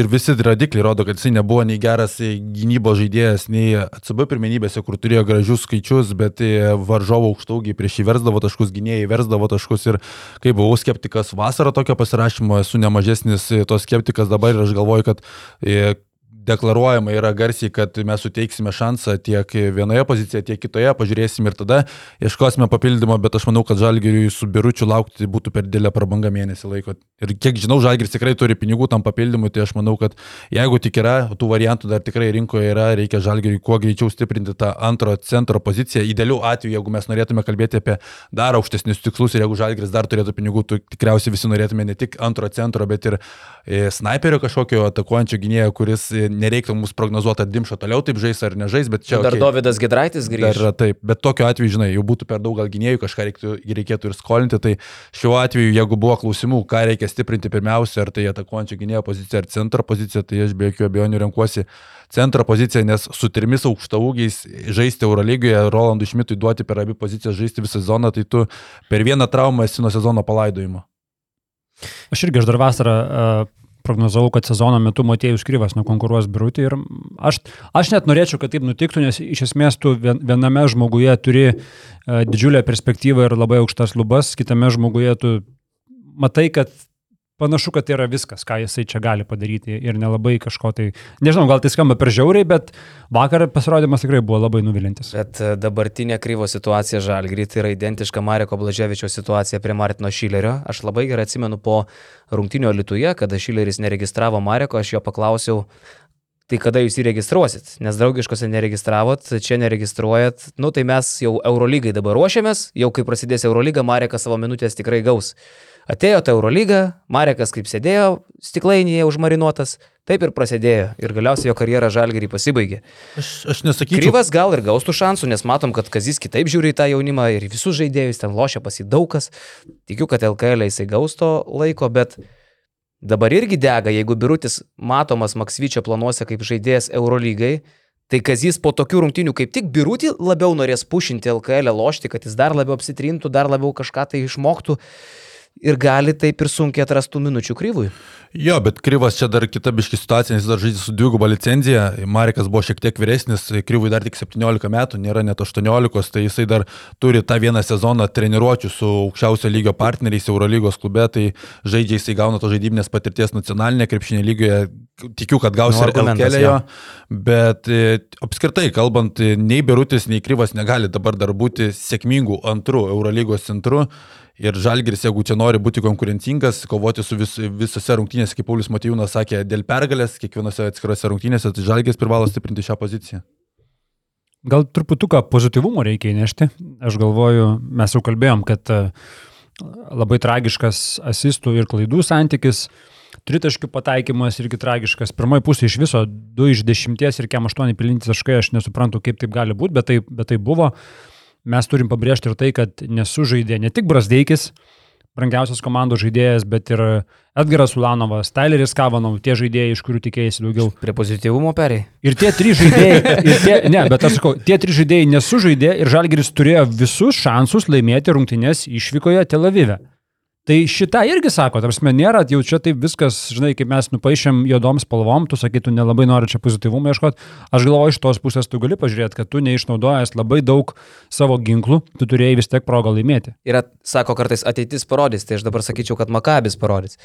ir visi radikliai rodo, kad jisai nebuvo nei geras gynybos žaidėjas, nei ACB pirmenybėse, kur turėjo gražius skaičius, bet varžovo aukštaugiai prieš jį versdavo taškus, gynėjai versdavo taškus ir kai buvau skeptikas vasarą tokio pasirašymo, esu nemažesnis tos skeptikas dabar ir aš galvoju, kad deklaruojama yra garsiai, kad mes suteiksime šansą tiek vienoje pozicijoje, tiek kitoje, pažiūrėsim ir tada ieškosime papildymo, bet aš manau, kad Žalgiriui su biručiu laukti būtų per didelę prabangą mėnesį laiko. Ir kiek žinau, Žalgiris tikrai turi pinigų tam papildymui, tai aš manau, kad jeigu tik yra, tų variantų dar tikrai rinkoje yra, reikia Žalgiriui kuo greičiau stiprinti tą antro centro poziciją. Idealiu atveju, jeigu mes norėtume kalbėti apie dar aukštesnius tikslus ir jeigu Žalgiris dar turėtų pinigų, tai tikriausiai visi norėtume ne tik antro centro, bet ir e, sniperio kažkokio atakuojančio gynėjo, kuris e, nereiktų mums prognozuoti, ar Dimšo toliau taip žais ar nežais, bet čia... Dar okay, Davidas Gedraitis grįžta. Dar taip, bet tokiu atveju, žinai, jau būtų per daug gal gynėjų, kažką reiktų, reikėtų ir skolinti, tai šiuo atveju, jeigu buvo klausimų, ką reikia stiprinti pirmiausia, ar tai atakuojančio gynėjo pozicija, ar centro pozicija, tai aš be jokių abejonių renkuosi centro poziciją, nes su trimis aukštaūgiais žaisti Eurolygoje, Rolandui Šmitui duoti per abi pozicijas žaisti visą sezoną, tai tu per vieną traumą esi nuo sezono palaidojimo. Aš irgi aš dar vasarą uh, prognozavau, kad sezono metu Matėjus Kryvas nukonkuruos Birutį ir aš, aš net norėčiau, kad taip nutiktų, nes iš esmės tu viename žmoguje turi uh, didžiulę perspektyvą ir labai aukštas lubas, kitame žmoguje tu matai, kad panašu, kad tai yra viskas, ką jisai čia gali padaryti ir nelabai kažko tai, nežinau, gal tai skamba per žiauriai, bet vakar pasirodymas tikrai buvo labai nuvilintis. Bet e, dabartinė kryvo situacija Žalgry tai yra identiška Mareko Blaževičio situacija prie Martino Šilerio. Aš labai gerai atsimenu po rungtinio Lietuje, kada Šileris neregistravo Mareko, aš jo paklausiau, tai kada jūs įregistruosit, nes draugiškose neregistravot, čia neregistruojat, nu tai mes jau Eurolygai dabar ruošiamės, jau kai prasidės Eurolyga, Marekas savo minutės tikrai gaus. Atėjo ta Eurolyga, Marekas kaip sėdėjo stiklainyje užmarinuotas, taip ir prasidėjo. Ir galiausiai jo karjera žalgerį pasibaigė. Aš, aš nesakyčiau. Kryvas gal ir gaustų šansų, nes matom, kad Kazis kitaip žiūri į tą jaunimą ir visus žaidėjus ten lošia pasidaukas. Tikiu, kad LKL jisai gausto laiko, bet dabar irgi dega, jeigu Birutis matomas Maksvyčio planuose kaip žaidėjas Eurolygai. Tai Kazis po tokių rungtinių kaip tik Birutį labiau norės pušinti LKL, lošti, kad jis dar labiau apsitrintų, dar labiau kažką tai išmoktų ir gali taip ir sunkiai atrastų minučių kryvui. Jo, bet Kryvas čia dar kita biški situacija, nes dar žaidžia su dviguba licenzija. Marikas buvo šiek tiek vyresnis, Kryvui dar tik 17 metų, nėra net 18, tai jisai dar turi tą vieną sezoną treniruočių su aukščiausio lygio partneriais Eurolygos klube, tai žaidžia jisai gauna to žaidybinės patirties nacionalinėje krepšinė lygoje. Tikiu, kad gaus nu, ir LKL, bet e, apskritai kalbant, nei Berutis, nei Kryvas negali dabar dar būti sėkmingų antrų Eurolygos centrų. Ir Žalgiris, jeigu čia nori būti konkurencingas, kovoti su vis, visose rungtynėse, kaip Paulius Matijūnas sakė, dėl pergalės, kiekvienose atskirose rungtynėse, tai Žalgiris privalo stiprinti šią poziciją. Gal truputuką pozityvumo reikia įnešti. Aš galvoju, mes jau kalbėjom, kad e, labai tragiškas asistų ir klaidų santykis, tritaškių pataikymas irgi tragiškas. Pirmoji pusė iš viso 2 iš 10 ir kem 8 pilinti taškai, aš nesuprantu, kaip taip gali būti, bet tai, bet tai buvo mes turim pabrėžti ir tai, kad nesužaidė ne tik Brasdeikis, brangiausias komandos žaidėjas, bet ir Edgaras Ulanovas, Tyleris Kavanov, tie žaidėjai, iš kurių tikėjai daugiau. Prie pozityvumo periai. Ir tie trys žaidėjai, tie, ne, bet aš sakau, tie trys žaidėjai nesužaidė ir Žalgeris turėjo visus šansus laimėti rungtynės išvykoje Tel Avive. Tai šitą irgi sako, tarsi nėra, jau čia taip viskas, žinai, kaip mes nupaišėm juodom spalvom, tu sakytum, nelabai nori čia pozityvumo ieškoti. Aš galvoju, iš tos pusės tu gali pažiūrėti, kad tu neišnaudojęs labai daug savo ginklų, tu turėjai vis tiek progą laimėti. Ir at, sako kartais ateitis parodys, tai aš dabar sakyčiau, kad Makabis parodys.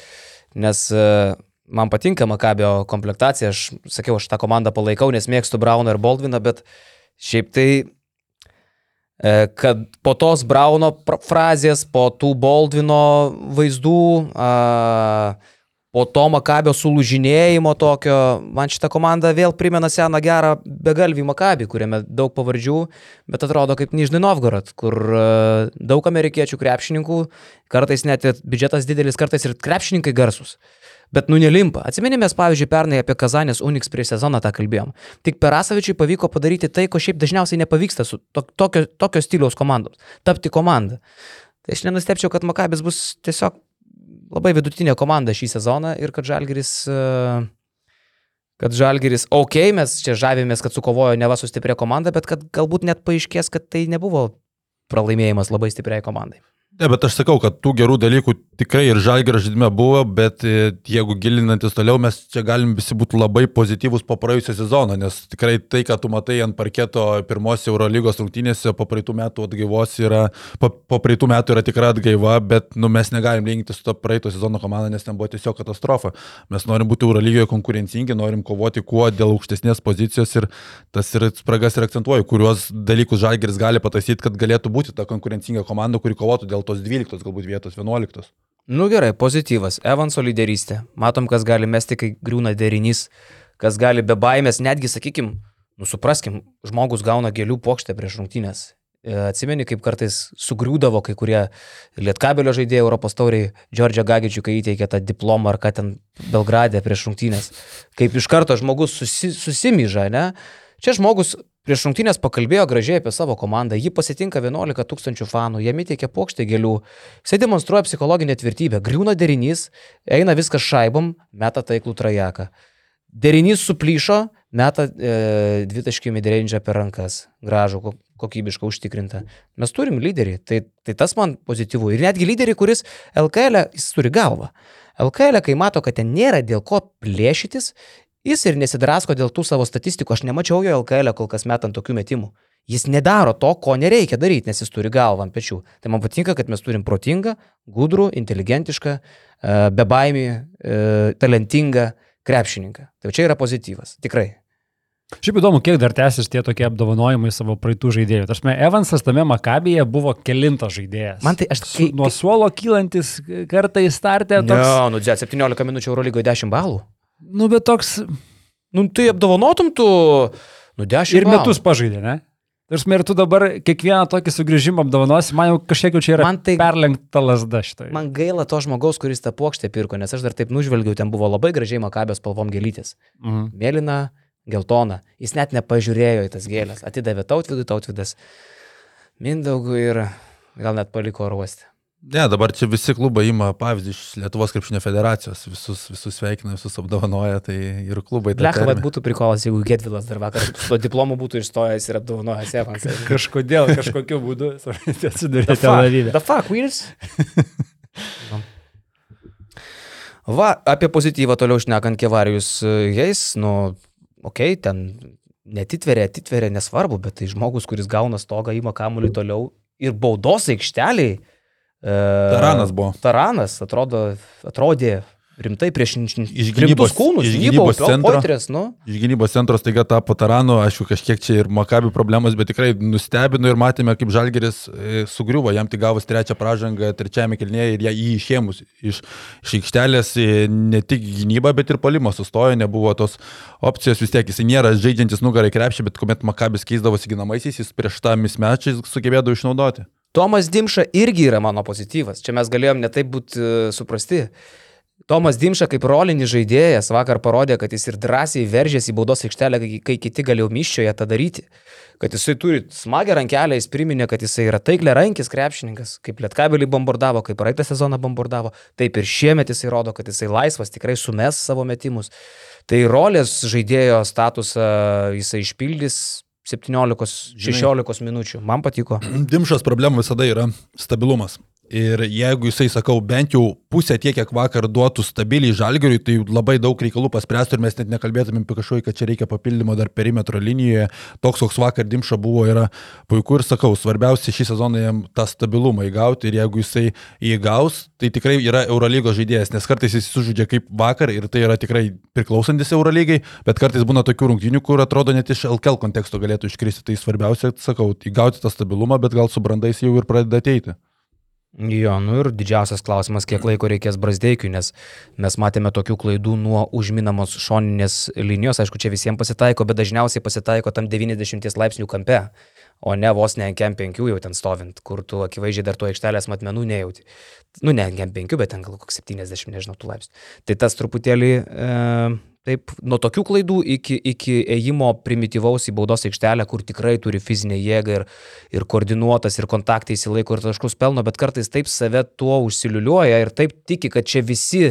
Nes uh, man patinka Makabio komplektacija, aš sakiau, aš tą komandą palaikau, nes mėgstu Brauną ir Baldviną, bet šiaip tai kad po tos Brauno frazės, po tų Baldvino vaizdų, a, po to Makabio sulūžinėjimo tokio, man šitą komandą vėl primena seną gerą begalvį Makabį, kuriame daug pavardžių, bet atrodo kaip Nižnai Novgorod, kur a, daug amerikiečių krepšininkų, kartais net biudžetas didelis, kartais ir krepšininkai garsus bet nu nelimpa. Atsiminimės, pavyzdžiui, pernai apie Kazanės Unix prieš sezoną tą kalbėjom. Tik Perasavičiui pavyko padaryti tai, ko šiaip dažniausiai nepavyksta su to, tokio, tokio stiliaus komandoms - tapti komandą. Tai aš nenustepčiau, kad Makabis bus tiesiog labai vidutinė komanda šį sezoną ir kad Žalgeris uh, kad Žalgeris, okei, okay, mes čia žavėmės, kad sukovojo neva su stipria komanda, bet kad galbūt net paaiškės, kad tai nebuvo pralaimėjimas labai stipriai komandai. Ne, bet aš sakau, kad tų gerų dalykų tikrai ir žalgerio žaidime buvo, bet e, jeigu gilinantis toliau, mes čia galim visi būti labai pozityvus po praėjusio sezono, nes tikrai tai, ką tu matai ant parketo pirmos Eurolygos rungtynėse po praeitų metų atgaivos yra, po, po praeitų metų yra tikra atgaiva, bet nu, mes negalim lyginti su to praeito sezono komanda, nes ten buvo tiesiog katastrofa. Mes norim būti Eurolygoje konkurencingi, norim kovoti kuo dėl aukštesnės pozicijos ir tas ir spragas ir akcentuoju, kuriuos dalykus žalgeris gali pataisyti, kad galėtų būti ta konkurencinga komanda, kuri kovotų dėl tos 12 galbūt vietos, 11. Nu gerai, pozityvas. Evanso lyderystė. Matom, kas gali mesti, kai griūna derinys, kas gali be baimės, netgi, sakykim, nusupraskim, žmogus gauna gėlių plokštę prieš rungtynės. E, atsimeni, kaip kartais sugriūdavo kai kurie lietkabelio žaidėjai Europos tauriai, Džordžio Gagičių, kai įteikė tą diplomą ar ką ten Belgradė prieš rungtynės. Kaip iš karto žmogus susi, susimyža, ne? Čia žmogus Prieš rungtynės pakalbėjo gražiai apie savo komandą, jį pasitinka 11 tūkstančių fanų, jam įteikia plokštę gėlių, jisai demonstruoja psichologinę tvirtybę, griūna derinys, eina viskas šaibom, meta taiklų trajeką. Derinys suplyšo, meta e, dvitaškį midrangę per rankas, gražų, kokybišką, užtikrintą. Mes turim lyderį, tai, tai tas man pozityvu. Ir netgi lyderį, kuris LKL, e, jis turi galvą. LKL, e, kai mato, kad ten nėra dėl ko plėšytis, Jis ir nesidrasko dėl tų savo statistikų, aš nemačiau jo LKL e kol kas metant tokių metimų. Jis nedaro to, ko nereikia daryti, nes jis turi galvą ant pečių. Tai man patinka, kad mes turim protingą, gudrų, inteligentišką, e, bebaimį, e, talentingą krepšininką. Tai čia yra pozityvas, tikrai. Šiaip įdomu, kiek dar tęsis tie tokie apdovanojimai savo praeitų žaidėjų. Tarsi, Evansas tame Makabėje buvo kelintas žaidėjas. Man tai aš... Kai, Su, nuo suolo kylantis kartai startė. Toks... Ne, nu, 17 minučių Eurolygoje 10 balų. Nu, bet toks. Nu, tai apdovanotum tu, nu, dešimt. Ir metus pažaidė, ne? Ir tu dabar kiekvieną tokį sugrįžimą apdovanosi, man jau kažkiek jau čia yra man tai, perlenkta lasda šitą. Man gaila to žmogaus, kuris tą plokštę pirko, nes aš dar taip nužvelgiau, ten buvo labai gražiai makabės spalvom gėlytis. Mhm. Mėlyna, geltona. Jis net nepažiūrėjo į tas gėlės. Atidavė tautvidui, tautvidas Mindaugui ir gal net paliko oruostį. Ne, dabar čia visi klubai ima pavyzdį iš Lietuvos krepšinio federacijos, visus, visus sveikina, visus apdovanoja, tai ir klubai. Lecha, bet būtų prikolas, jeigu Getvilas dar vakar su diplomu būtų išstojęs ir apdovanojęs Evansą. Kažkodėl, kažkokiu būdu atsidurė Tel Avive. The fuck, Wills? Va, apie pozityvą toliau šnekant Kevarijus Jais, nu, okei, okay, ten netitveria, atitveria, nesvarbu, bet tai žmogus, kuris gauna stogą, įma kamuolį toliau ir baudos aikšteliai Taranas buvo. Taranas atrodo, atrodė rimtai prieš iš gynybos kūnus, iš gynybos centro. Poitrės, nu. Iš gynybos centro staiga tapo Taranu, aišku, kažkiek čia ir Makabių problemos, bet tikrai nustebino ir matėme, kaip Žalgeris e, sugriuvo, jam tik gavus trečią pražangą, trečiame kilnėje ir jį išėmus iš, iš aikštelės ne tik gynyba, bet ir polimas sustojo, nebuvo tos opcijos vis tiek, jis nėra žaidžiantis nugarai krepšį, bet kuomet Makabis keisdavosi ginamaisiais, jis prieš tą mismečią sugebėdavo išnaudoti. Tomas Dimša irgi yra mano pozityvas. Čia mes galėjom netaip būti uh, suprasti. Tomas Dimša kaip rolinis žaidėjas vakar parodė, kad jis ir drąsiai veržėsi į baudos aikštelę, kai kiti galėjo miščioje tą daryti. Kad jisai turi smagę rankelę, jis priminė, kad jisai yra taiklė rankis krepšininkas, kaip lietkabelį bombardavo, kaip praeitą sezoną bombardavo, taip ir šiemet jisai rodo, kad jisai laisvas, tikrai sumes savo metimus. Tai rolės žaidėjo statusą jisai išpildys 17-16 minučių. Man patiko. Dimšas problema visada yra stabilumas. Ir jeigu jisai, sakau, bent jau pusę tiek, kiek vakar duotų stabiliai žalgeriui, tai labai daug reikalų paspręstų ir mes net nekalbėtumėm apie kažkokį, kad čia reikia papildymo dar perimetro linijoje. Toks, koks vakar Dimša buvo, yra puiku ir sakau, svarbiausia šį sezoną jam tą stabilumą įgauti ir jeigu jisai įgaus, tai tikrai yra Eurolygos žaidėjas, nes kartais jis sužaidžia kaip vakar ir tai yra tikrai priklausantis Eurolygai, bet kartais būna tokių rungtynių, kur atrodo net iš LKL konteksto galėtų iškristi. Tai svarbiausia, sakau, įgauti tą stabilumą, bet gal su brandais jau ir pradeda ateiti. Jo, nu ir didžiausias klausimas, kiek laiko reikės Brasdeikiui, nes mes matėme tokių klaidų nuo užminamos šoninės linijos, aišku, čia visiems pasitaiko, bet dažniausiai pasitaiko tam 90 laipsnių kampe, o ne vos ne ant kem 5 jau ten stovint, kur tu akivaizdžiai dar tuo aikštelės matmenų nejauti. Nu, ne ant kem 5, bet ten gal koks 70, nežinau, tų laipsnių. Tai tas truputėlį... E, Taip, nuo tokių klaidų iki, iki ėjimo primityvaus į baudos aikštelę, kur tikrai turi fizinę jėgą ir, ir koordinuotas, ir kontaktai įsilaiko ir taškus pelno, bet kartais taip save tuo užsiliuliuoja ir taip tiki, kad čia visi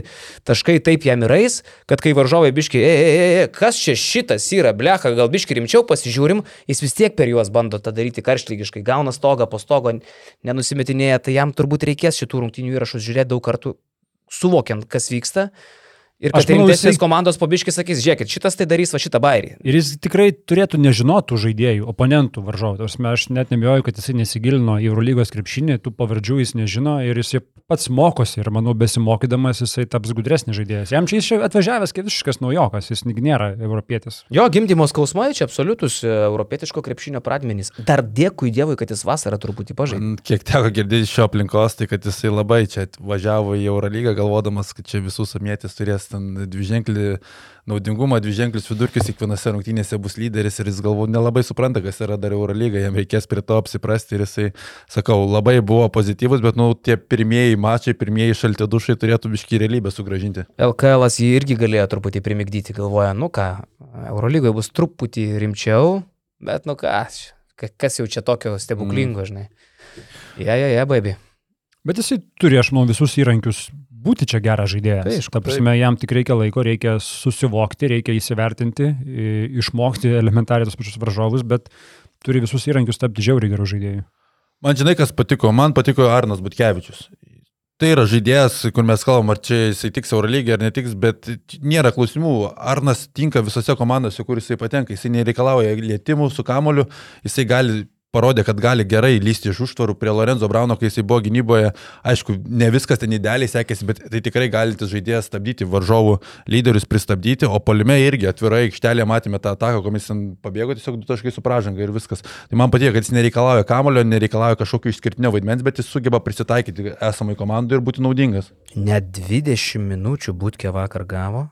taškai taip jam įrais, kad kai varžovai biški, e, e, e, kas čia šitas yra, blecha, gal biški rimčiau pasižiūrim, jis vis tiek per juos bando tą daryti karštlygiškai, gauna stogą po stogo, nenusimetinėja, tai jam turbūt reikės šitų rungtinių įrašus žiūrėti daug kartų, suvokiant, kas vyksta Ir kad rimtesnės jisai... komandos pabiškis sakys, žiūrėkit, šitas tai darys va šitą bairį. Ir jis tikrai turėtų nežinotų žaidėjų, oponentų varžovų. Aš net nebijoju, kad jisai nesigilino į Eurolygos krepšinį, tų pavardžių jis nežino ir jis pats mokosi ir manau besimokydamas jisai taps gudresnis žaidėjas. Jam čia jis atvažiavęs kaip visiškas naujokas, jis nėra europietis. Jo, gimdymo skausmai čia absoliutus e, europietiško krepšinio pradmenys. Dar dėkui Dievui, kad jis vasarą truputį pažaidė. Kiek teko girdėti šio aplinkos, tai kad jisai labai čia važiavo į Eurolygą galvodamas, kad čia visus amėtis turės ten dviženklį naudingumą, dviženklius vidurkius kiekvienose rungtynėse bus lyderis ir jis galbūt nelabai supranta, kas yra dar Eurolyga, jam reikės prie to apsiprasti ir jisai, sakau, labai buvo pozityvus, bet, nu, tie pirmieji mačiai, pirmieji šalti dušai turėtų biški realybę sugražinti. LKL jį irgi galėjo truputį primigdyti, galvoja, nu ką, Eurolygoje bus truputį rimčiau, bet, nu ką, kas jau čia tokio stebuklingo, mm. žinai. Ja, ja, ja, baby. Bet jisai turi, aš manau, visus įrankius būti čia geras žaidėjas. Taip, Ta prasme, jam tik reikia laiko, reikia susivokti, reikia įsivertinti, išmokti elementariai tos pačius varžovus, bet turi visus įrankius tapti žiauriai gerų žaidėjų. Man žinai, kas patiko, man patiko Arnas Butkevičius. Tai yra žaidėjas, kur mes kalbam, ar čia jisai tiks Eurolygiai ar netiks, bet nėra klausimų. Arnas tinka visose komandose, kur jisai patenka. Jisai nereikalauja lėtimų su kamoliu, jisai gali parodė, kad gali gerai lysti iš užtvarų prie Lorenzo Brauno, kai jisai buvo gynyboje. Aišku, ne viskas ten idealiai sekėsi, bet tai tikrai galintis žaidėjas stabdyti varžovų lyderius, pristabdyti, o polime irgi atvirai aikštelėje matėme tą ataką, kuomet jis pabėgo tiesiog du taškai su pražanga ir viskas. Tai man patiko, kad jis nereikalauja kamulio, nereikalauja kažkokio išskirtinio vaidmens, bet jis sugeba prisitaikyti esamai komandai ir būti naudingas. Net 20 minučių būtkė vakar gavo.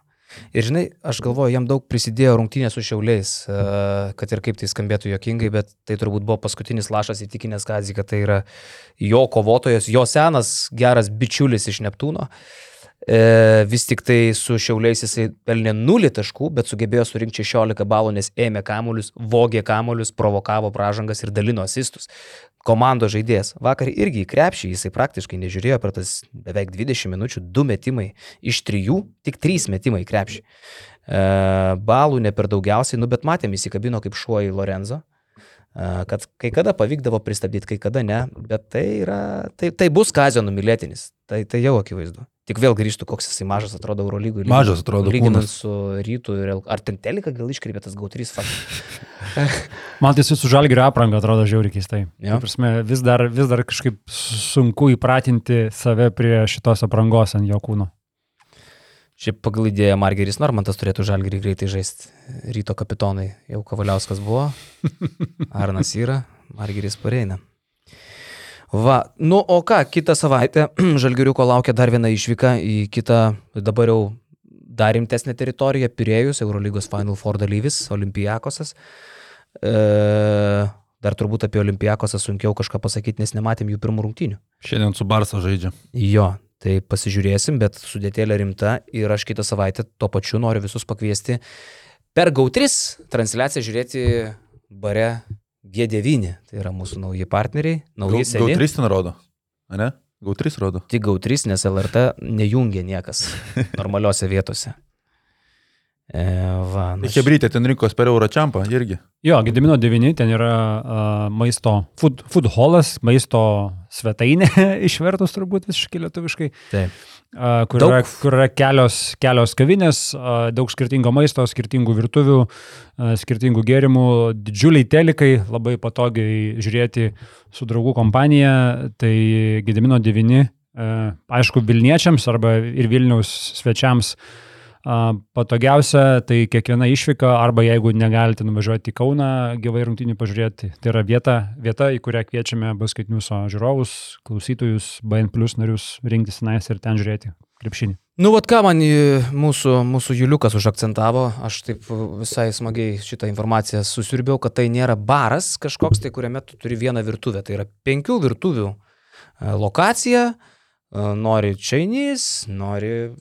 Ir žinai, aš galvoju, jam daug prisidėjo rungtynės su šiauliais, e, kad ir kaip tai skambėtų jokingai, bet tai turbūt buvo paskutinis lašas įtikinęs Kazį, kad tai yra jo kovotojas, jo senas geras bičiulis iš Neptūno. E, vis tik tai su šiauliais jisai pelnė 0 taškų, bet sugebėjo surinkti 16 balų, nes ėmė kamuolius, vogė kamuolius, provokavo pražangas ir dalino asistus komandos žaidėjas. Vakar irgi į krepšį jisai praktiškai nežiūrėjo per tas beveik 20 minučių, 2 metimai iš 3, tik 3 metimai į krepšį. E, balų ne per daugiausiai, nu bet matėm, įsikabino kaip šuo į Lorenzo e, kad kai kada pavykdavo pristabdyti, kai kada ne, bet tai, yra, tai, tai bus Kazio numylėtinis, tai, tai jau akivaizdu. Tik vėl grįžtų, koks jisai mažas atrodo Eurolygui. Mažas atrodo. Lyginant kūnas. su rytų ir... Ar ten telika gal iškreipė tas GAU3 faktas? Man tai su žalgirio apranga atrodo žiauriai keistai. Ja. Prasme, vis, dar, vis dar kažkaip sunku įpratinti save prie šitos aprangos ant jo kūno. Šiaip pagal idėją Margeris Normantas turėtų žalgerį greitai žaisti. Ryto kapitonai jau Kavaliauskas buvo, Arnas yra, Margeris pareina. Va, nu o ką, kitą savaitę Žalgiriuko laukia dar viena išvyka į kitą, dabar jau dar rimtesnę teritoriją, Pirėjus, Eurolygos Final Four dalyvis, Olimpijakosas. E, dar turbūt apie Olimpijakosą sunkiau kažką pasakyti, nes nematėm jų pirmų rungtynių. Šiandien su Barsa žaidžia. Jo, Tai pasižiūrėsim, bet sudėtėlė rimta ir aš kitą savaitę tuo pačiu noriu visus pakviesti per GAU3 transliaciją žiūrėti bare G9. Tai yra mūsų nauji partneriai, nauji seni. GAU3 ten rodo, ne? GAU3 rodo. Tik GAU3, nes LRT nejungia niekas normaliuose vietose. E, va, na, Čia brytė, ten rinkos per euro čiampą irgi. Jo, Gedimino 9 ten yra uh, maisto, food, food hallas, maisto svetainė, išvertus turbūt visiškai lietuviškai, Taip. Kur, Daug- yra, kur yra kelios, kelios kavinės, daug skirtingo maisto, skirtingų virtuvių, skirtingų gėrimų, didžiuliai telikai, labai patogiai žiūrėti su draugų kompanija, tai Gedimino 9, uh, aišku, Vilniečiams arba ir Vilniaus svečiams Patogiausia, tai kiekviena išvyka, arba jeigu negalite nuvažiuoti į Kauną gyvai rungtynį pažiūrėti, tai yra vieta, vieta į kurią kviečiame baskaitiniuso žiūrovus, klausytojus, BN Plus narius rinktis tenais ir ten žiūrėti krepšinį. Nu, vad ką man mūsų, mūsų Juliukas užakcentavo, aš taip visai smagiai šitą informaciją susirbiau, kad tai nėra baras kažkoks, tai kuriame tu turi vieną virtuvę. Tai yra penkių virtuvių e, lokacija, e, nori Chinese, nori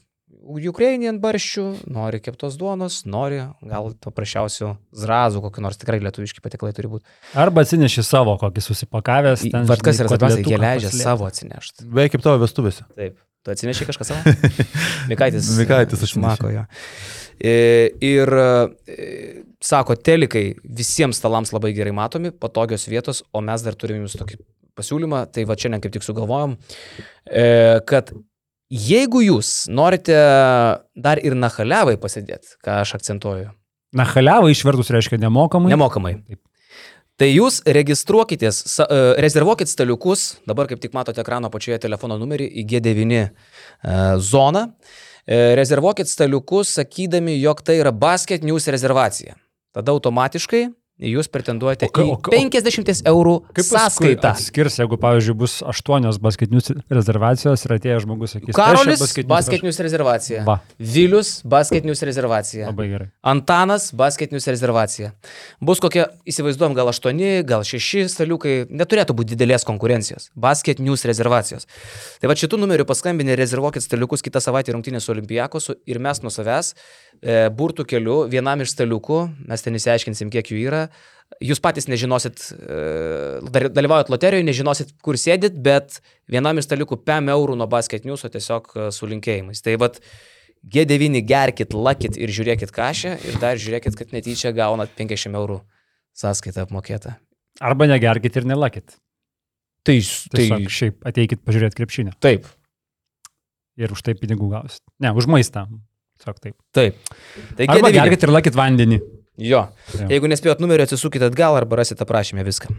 Ukrainian barščių, nori keptos duonos, nori gal paprasčiausių zrazų, kokį nors tikrai lietuviški patiklai turi būti. Arba atsineši savo kokį susipakavęs. ten, Vat kas yra svarbiausia, jie leidžia paslėpti. savo atsinešti. Beveik kaip tavo vestuvėse. Taip. Tu atsineši kažką savo? Mikaitis. Mikaitis aš mako jo. E, Ir e, sako, telikai visiems stalams labai gerai matomi, patogios vietos, o mes dar turime jums tokį pasiūlymą, tai va šiandien kaip tik sugalvojom, e, kad jeigu jūs norite dar ir nachaliavai pasidėti, ką aš akcentuoju, Na, haliavai išvertus reiškia nemokamai. nemokamai. Taip. Tai jūs registruokitės, e, rezervuokit staliukus, dabar kaip tik matote ekrano pačioje telefono numerį į G9 e, zoną. E, Rezervuokit staliukus, sakydami, jog tai yra Basket News rezervacija. Tada automatiškai jūs pretenduojate O ka- į o ka- 50 eurų Kaip sąskaitą. Skirs, jeigu, pavyzdžiui, bus aštuonios basketinius rezervacijos ir atėjęs žmogus sakys. Karolis "Aš čia Basket News rezervacija. Va, Vilius Basket News rezervacija. labai gerai. Antanas Basket News rezervacija. Bus kokie, įsivaizduom, gal 8, gal 6 staliukai, neturėtų būti didelės konkurencijos. Basket News rezervacijos. Tai va šitų numerių paskambinę rezervuokit staliukus kitą savaitę rungtynės su Olimpijakosu ir mes nuo savęs burtų keliu vienam iš staliukų, mes ten įsiaiškinsim, kiek jų yra. Jūs patys nežinosit, e, dalyvaujat loterijoje, nežinosit, kur sėdit, bet vienam iš staliukų 5 eurų nuo Basket News, o tiesiog e, su linkėjimais. Tai vad G9 gerkit, lakit ir žiūrėkit kažę ir dar žiūrėkit, kad netyčia gaunat 50 eurų sąskaitą apmokėtą. Arba negerkit ir nelakit. Tai, Tiesiog šiaip ateikit pažiūrėti krepšinį. taip, Ir už tai pinigų gausit. Ne, už maistą. Tiesiog taip. taip. Tai Arba G9. gerkit ir lakit vandenį. Jo. Jo. Jeigu nespėjot numerio, atsisukit atgal arba rasite aprašymę viską.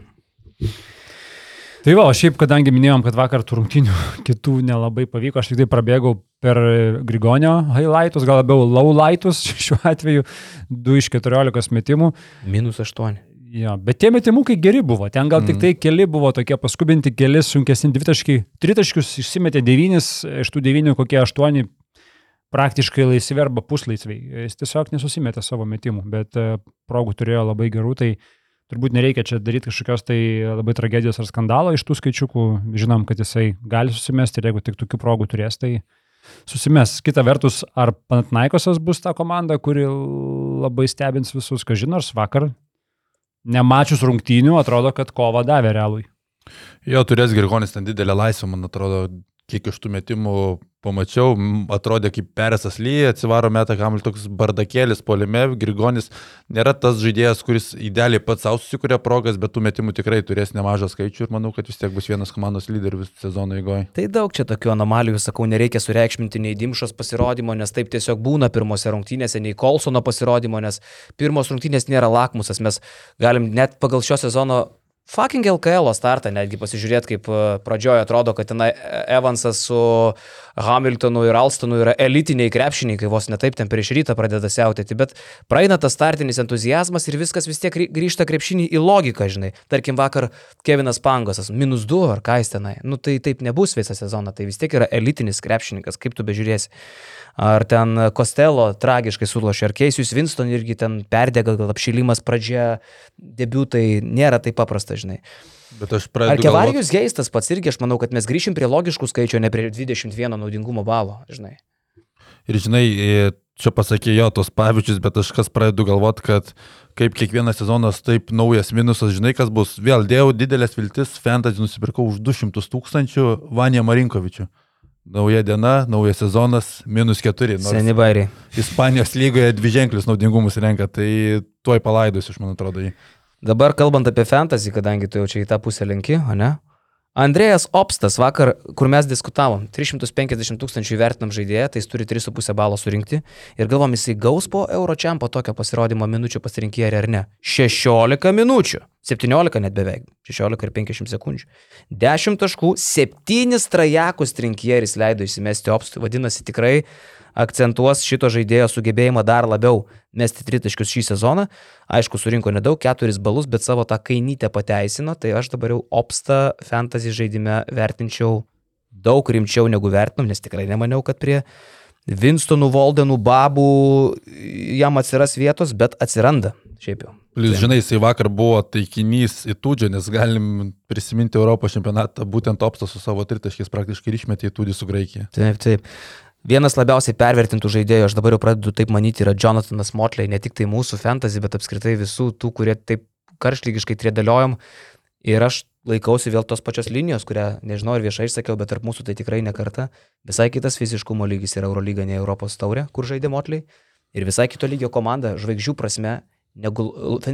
Tai va, o šiaip, kadangi minėjom, kad vakar tų rungtynių kitų nelabai pavyko, aš tik tai prabėgau per Grigonio highlightus, gal labiau lowlightus šiuo atveju, 2 iš 14 metimų. Minus 8. Jo, bet tie metimukai geri buvo, ten gal mm. tik tai keli buvo tokie paskubinti, keli sunkesni dvitaškiai, tritaškius išsimetė devynis, iš tų devynių kokie aštuoni praktiškai laisvi arba puslaisviai. Jis tiesiog nesusimetė savo metimų, bet e, progų turėjo labai gerų, tai turbūt nereikia čia daryti kažkokios tai labai tragedijos ar skandalo iš tų skaičiukų. Žinom, kad jisai gali susimesti ir jeigu tik tokių progų turės, tai susimes. Kita vertus, ar Panatnaikosas bus ta komanda, kuri labai stebins visus, ką žino, nors vakar nemačius rungtynių, atrodo, kad kova davė realui. Jo, turės Grigonis ten didelę laisvę, man atrodo, kiek iš tų metimų pamačiau, atrodė kaip Peresas lyja, atsivaro metą kamuolį toks bardakėlis polime, Grigonis nėra tas žaidėjas, kuris idealiai pats savo susikuria progas, bet tų metimų tikrai turės nemažą skaičių ir manau, kad vis tiek bus vienas komandos lyderis visą sezono eigoje. Tai daug čia tokių anomalijų, sakau, nereikia sureikšminti nei Dimšos pasirodymo, nes taip tiesiog būna pirmose rungtynėse, nei Kolsono pasirodymo, nes pirmos rungtynės nėra lakmusas, mes galim net pagal šio sezono fucking LKL startą netgi pasižiūrėti, kaip e, pradžioje atrodo, kad ten Evansas su Hamiltonu ir Alstonu yra elitiniai krepšininkai, vos netaip ten prieš rytą pradeda siautėti, bet praeina tas startinis entuzijazmas ir viskas vis tiek grį- grįžta krepšinį į logiką, žinai. Tarkim, vakar Kevinas Pangosas, minus 2 ar ką jis tenai. Nu tai taip nebus visą sezoną, tai vis tiek yra elitinis krepšininkas, kaip tu bežiūrėsi. Ar ten Kostelo tragiškai sulošė, ar Keisius Winston irgi ten perdega, gal apšilimas pradžia, debiutai, nėra taip paprasta, žinai. Bet aš Ar pradedu. Kevarijus Geistas pats irgi, aš manau, kad mes grįšim prie logiškų skaičių, ne prie 21 naudingumo balo, žinai. Ir žinai, e, čia pasakė jo tos pavyzdžius, bet aš kas pradedu galvoti, kad kaip kiekvienas sezonas, taip naujas minusas, žinai, kas bus. Vėl dėjau didelės viltis, Fantasy nusipirkau už 200 tūkstančių Vanja Marinkovičių. Nauja diena, naujas sezonas, minus 4. Seni bairiai. Ispanijos lygoje dvi ženklius naudingumus renka, tai tuoj palaidosiu, aš man atrodo, jį. Dabar kalbant apie fantasy, kadangi tu jau čia į tą pusę linki, o ne? Andrėjas Opstas vakar, kur mes diskutavom, 350 tūkstančių įvertinam žaidėją, tai jis turi 3,5 balo surinkti ir galvom, jisai gaus po Euročiampo tokio pasirodymo minučių pasirinkėjai ar ne. 16 minučių, 17 net beveik, 16 ir 50 sekundžių. 10 taškų, 7 trajekus trinkieris leido įsimesti Opstui, vadinasi tikrai akcentuos šito žaidėjo sugebėjimą dar labiau mesti tritaškius šį sezoną. Aišku, surinko nedaug, keturis balus, bet savo tą kainytę pateisino, tai aš dabar jau opsta fantasy žaidime vertinčiau daug rimčiau negu vertinam, nes tikrai nemaniau, kad prie Winstonų, Voldenų, Babų jam atsiras vietos, bet atsiranda. Šiaip jau. Plius, žinai, jisai vakar buvo taikinys į Tudžą, nes galim prisiminti Europos čempionatą, būtent Opstas su savo tritaškiais praktiškai išmetė į Tudį su Graikija. Taip, taip. Vienas labiausiai pervertintų žaidėjų, aš dabar jau pradedu taip manyti, yra Jonathanas Motley, ne tik tai mūsų fantasy, bet apskritai visų tų, kurie taip karštlygiškai triedaliojom. Ir aš laikausi vėl tos pačios linijos, kurią, nežinau, ar viešai išsakiau, bet tarp mūsų tai tikrai nekarta. Visai kitas fiziškumo lygis yra Eurolyga, ne Europos taurė, kur žaidė Motley. Ir visai kito lygio komanda, žvaigždžių prasme, negu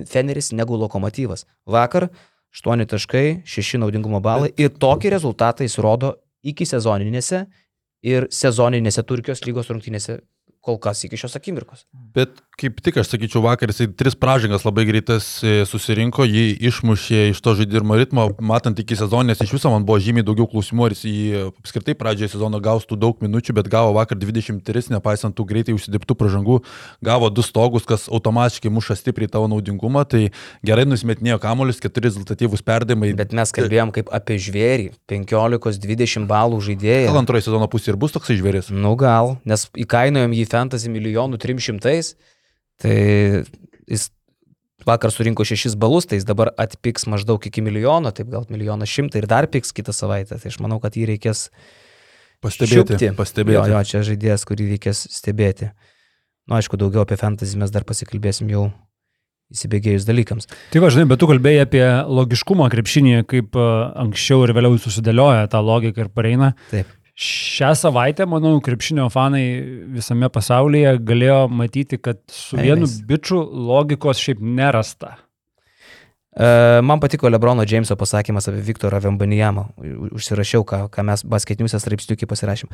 Feneris, negu Lokomotyvas. Vakar 8 taškai, 6 naudingumo balai ir tokį rezultatą jis rodo iki sezoninėse ir sezoninėse Turkijos lygos rungtynėse kol kas iki šios akimirkos. Bet kaip tik aš sakyčiau, vakar jisai tris pražangas labai greitas e, susirinko, jį išmušė iš to žaidimo ritmo, matant iki sezonės iš viso man buvo žymiai daugiau klausimų, ar jis apskritai pradžioje sezono gaustų daug minučių, bet gavo vakar 23, nepaisant tų greitai užsidirbtų pražangų, gavo du stogus, kas automatiškai muša stipriai tavo naudingumą, tai gerai nusimetinėjo kamuolius, keturi rezultatyvūs perdavimai. Bet mes kalbėjom kaip apie žvėrį, 15-20 balų žaidėją. Gal antroji sezono pusė ir bus toksai žvėris? Nu gal, nes įkainojom jį fantasy milijonų 300, tai jis vakar surinko 6 balus, tai jis dabar atpiks maždaug iki milijono, taip gal milijoną šimtą ir dar piks kitą savaitę. Tai aš manau, kad jį reikės Pastebėti. šiupti. Pastebėti. Jo, jo, čia žaidėjas, kurį reikės stebėti. Na, nu, aišku, daugiau apie fantasy mes dar pasikalbėsim jau įsibėgėjus dalykams. Tai va, žinai, bet tu kalbėjai apie logiškumą krepšinėje, kaip uh, anksčiau ir vėliau susidėlioja tą logiką ir pareina. Taip. Šią savaitę, manau, krepšinio fanai visame pasaulyje galėjo matyti, kad su vienu bičiu logikos šiaip nerasta. E, Man patiko Lebrono Jameso pasakymas apie Viktorą Vembanijamą. Užsirašiau, ką, ką mes basketiniuose straipsniukai pasirašėm.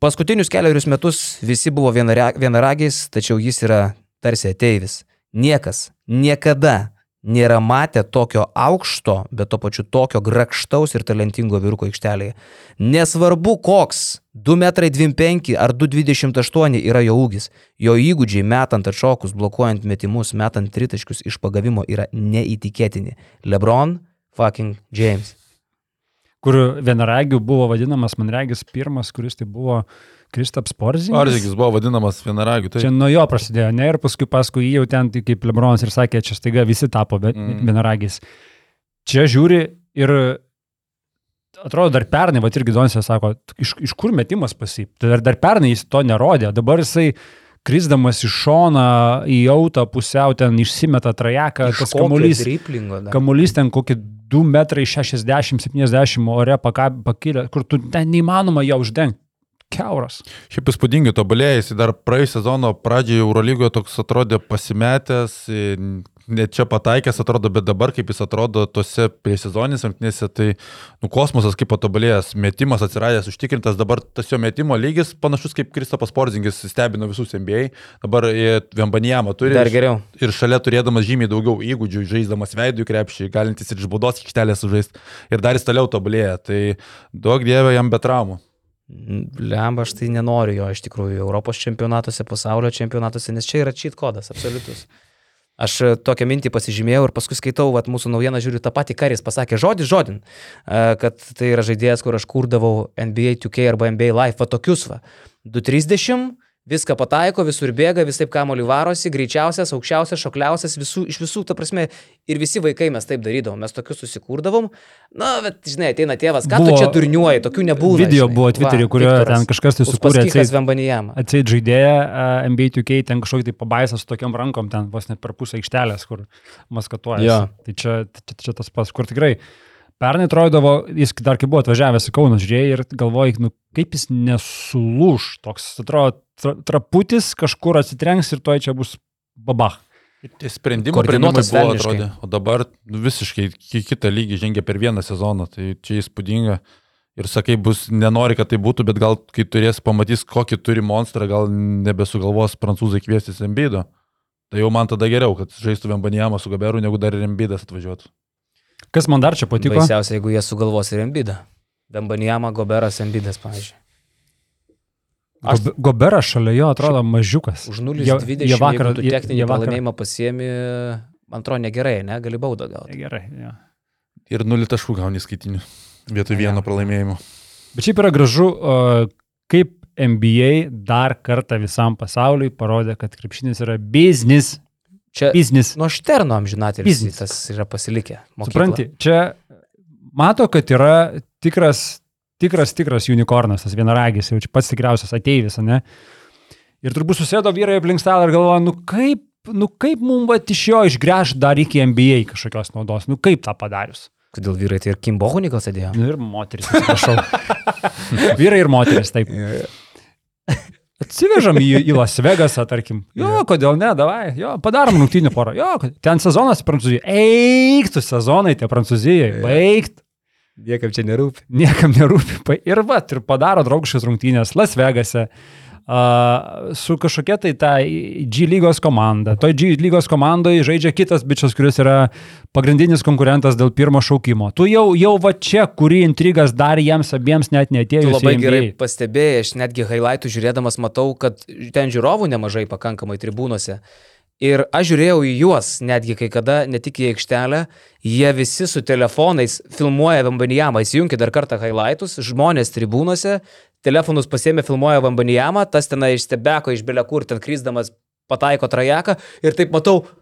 Paskutinius keliarius metus visi buvo vienaragiais, tačiau jis yra tarsi ateivis. Niekas niekada nėra matę tokio aukšto, bet to pačiu tokio grakštaus ir talentingo vyruko aikštelėje. Nesvarbu koks 2,25 m ar 2,28 yra jo ūgis, jo įgūdžiai metant atšokus, blokuojant metimus, metant tritaškius iš pagavimo yra neįtikėtini. Lebron fucking James. Kur vienaragių buvo vadinamas, man regis, pirmas, kuris tai buvo Kristaps Porzinis. Arzikis buvo vadinamas vienaragiu. Tai Čia nuo jo prasidėjo, ne, ir paskui paskui jį jau ten, tai kaip Lebronas ir sakė, čia staiga visi tapo Mm. vienaragis. Čia žiūri ir atrodo dar pernai, va irgi Donė sako, iš, iš kur metimas pasip. Tai dar, dar pernai jis to nerodė, dabar jisai krisdamas iš šoną į autą pusiau ten išsimeta trajeką, tas kamuolys. Kamuolys ten kokį 2 metrai 60-70 ore pakilę, kur tu ten neįmanoma jo uždengti. Keuras. Šiaip įspūdingai tobulėjai, jis dar praėjusio sezono pradžioje Eurolygoje toks atrodė pasimetęs, i, net čia pataikęs atrodo, bet dabar kaip jis atrodo tose prie sezoninės rungtynėse, tai nu, kosmosas kaip patobulėjęs, metimas atsiradęs, užtikrintas, dabar tas jo metimo lygis panašus kaip Kristopas Porzingis stebino visus NBA, dabar Vembanijama turi Dar geriau. ir šalia turėdamas žymiai daugiau įgūdžių, žaisdamas veidų į krepšį, galintis ir iš baudos aikštelės sužaisti ir dar jis toliau tobulėja, tai daug dievė jam be traumų. Lemba, aš tai nenoriu jo iš tikrųjų Europos čempionatuose, pasaulio čempionatuose, nes čia yra cheat kodas, absoliutus. Aš e, tokią mintį pasižymėjau ir paskui skaitau, vat, mūsų naujieną žiūriu tą patį karys, pasakė žodį žodin, e, kad tai yra žaidėjas, kur aš kurdavau NBA 2K arba NBA Live, va tokius va. 230, viską pataiko, visur bėga, vis taip kamoliu varosi, greičiausias, aukščiausias, šokliausias, visų, iš visų, ta prasme, ir visi vaikai mes taip darydavom, mes tokius susikurdavom. Na, bet, žinai, ateina tėvas, ką Buvo- tu čia durniuoji, tokių nebūna. Video žinai. buvo Twitter'y, Va, kurioje Viktoras ten kažkas tai sukūrė atseit- žaidėja uh, NBA 2K ten kažkokį tai pabaisą su tokiam rankom, ten vos net per pusę aikštelės, kur maskatuoja. Jo. Tai čia, čia, čia tas pats, kur tikrai pernai atrodavo, jis dar kai buvo atvažiavęs į Kauną, žiūrėjai ir galvojai, nu kaip jis nesulūž, toks, atrodo, tra, traputis kažkur atsitrenks ir toj čia bus babach. Tie sprendimai Koordinuotas buvo atrodė, o dabar nu, visiškai ki- kitą lygį žengia per vieną sezoną, tai čia įspūdinga. Ir sakai, bus, nenori, kad tai būtų, bet gal kai turės pamatys, kokį turi monstrą, gal nebesugalvos prancūzai kviestis Embido. Tai jau man tada geriau, kad žaistų Vembanijamą su Gaberu, negu dar ir Embidas atvažiuotų. Kas man dar čia patiko? Baisiausia, jeigu jie sugalvos ir Embidą. Vembanijamą, Goberas, Embidas, pavyzdžiui. Aš- Gobe- Goberas šalia jo atrodo mažiukas. Už Jie- 0,20 jie vakar- techninį jie vakar- pralaimėjimą pasiemi, man atrodo, negerai, ne, gali baudą gauti. Gerai, jo. Ir nulį taškų gauni skaitinių. Vietoj vieno pralaimėjimo. Bet šiaip yra gražu, kaip NBA dar kartą visam pasauliui parodė, kad krepšinis yra biznis. Čia Biznis. nuo Šterno amžinatelis tas yra pasilikę. mokykla. Supranti, čia mato, kad yra tikras, tikras, tikras unikornas, tas vienaragis, jau čia pats tikriausias ateivis, ne? Ir turbūt susėdo vyrai aplink stalą ir galvoja, nu kaip, nu kaip mums va iš jo išgręž dar iki NBA kažkokios naudos, nu kaip tą padarius. Kodėl vyrai tai ir Kimbohuni gal sėdėjo? Nu ir moteris, atsiprašau. vyrai ir moteris, taip. Atsivežam į, į Las Vegasą, tarkim. Jo, kodėl ne, davai, jo, padarom rungtynių porą. Jo, ten sezonas Prancūzijai. Eiktų sezonai tie Prancūzijai, baigt. Niekam čia nerūpi. Niekam nerūpi. Ir va, ir padaro draugiškas rungtynės Las Vegase. Uh, su kažkokia tai ta G lygos komanda. Toj G lygos komandoje žaidžia kitas bičias, kuris yra pagrindinis konkurentas dėl pirmo šaukimo. Tu jau, jau va čia, kurį intrigas dar jiems abiems net netėjo. Tu labai gerai pastebėjai, aš netgi highlightų žiūrėdamas matau, kad ten žiūrovų nemažai pakankamai tribūnose. Ir aš žiūrėjau į juos, netgi kai kada, ne tik į aikštelę, jie visi su telefonais filmuoja Vambanijamą, įsijungia dar kartą highlightus, žmonės tribūnose, telefonus pasėmė, filmuoja Vambanijamą, tas ten išstebeko iš belekur, ten kryzdamas pataiko trajeką ir taip matau.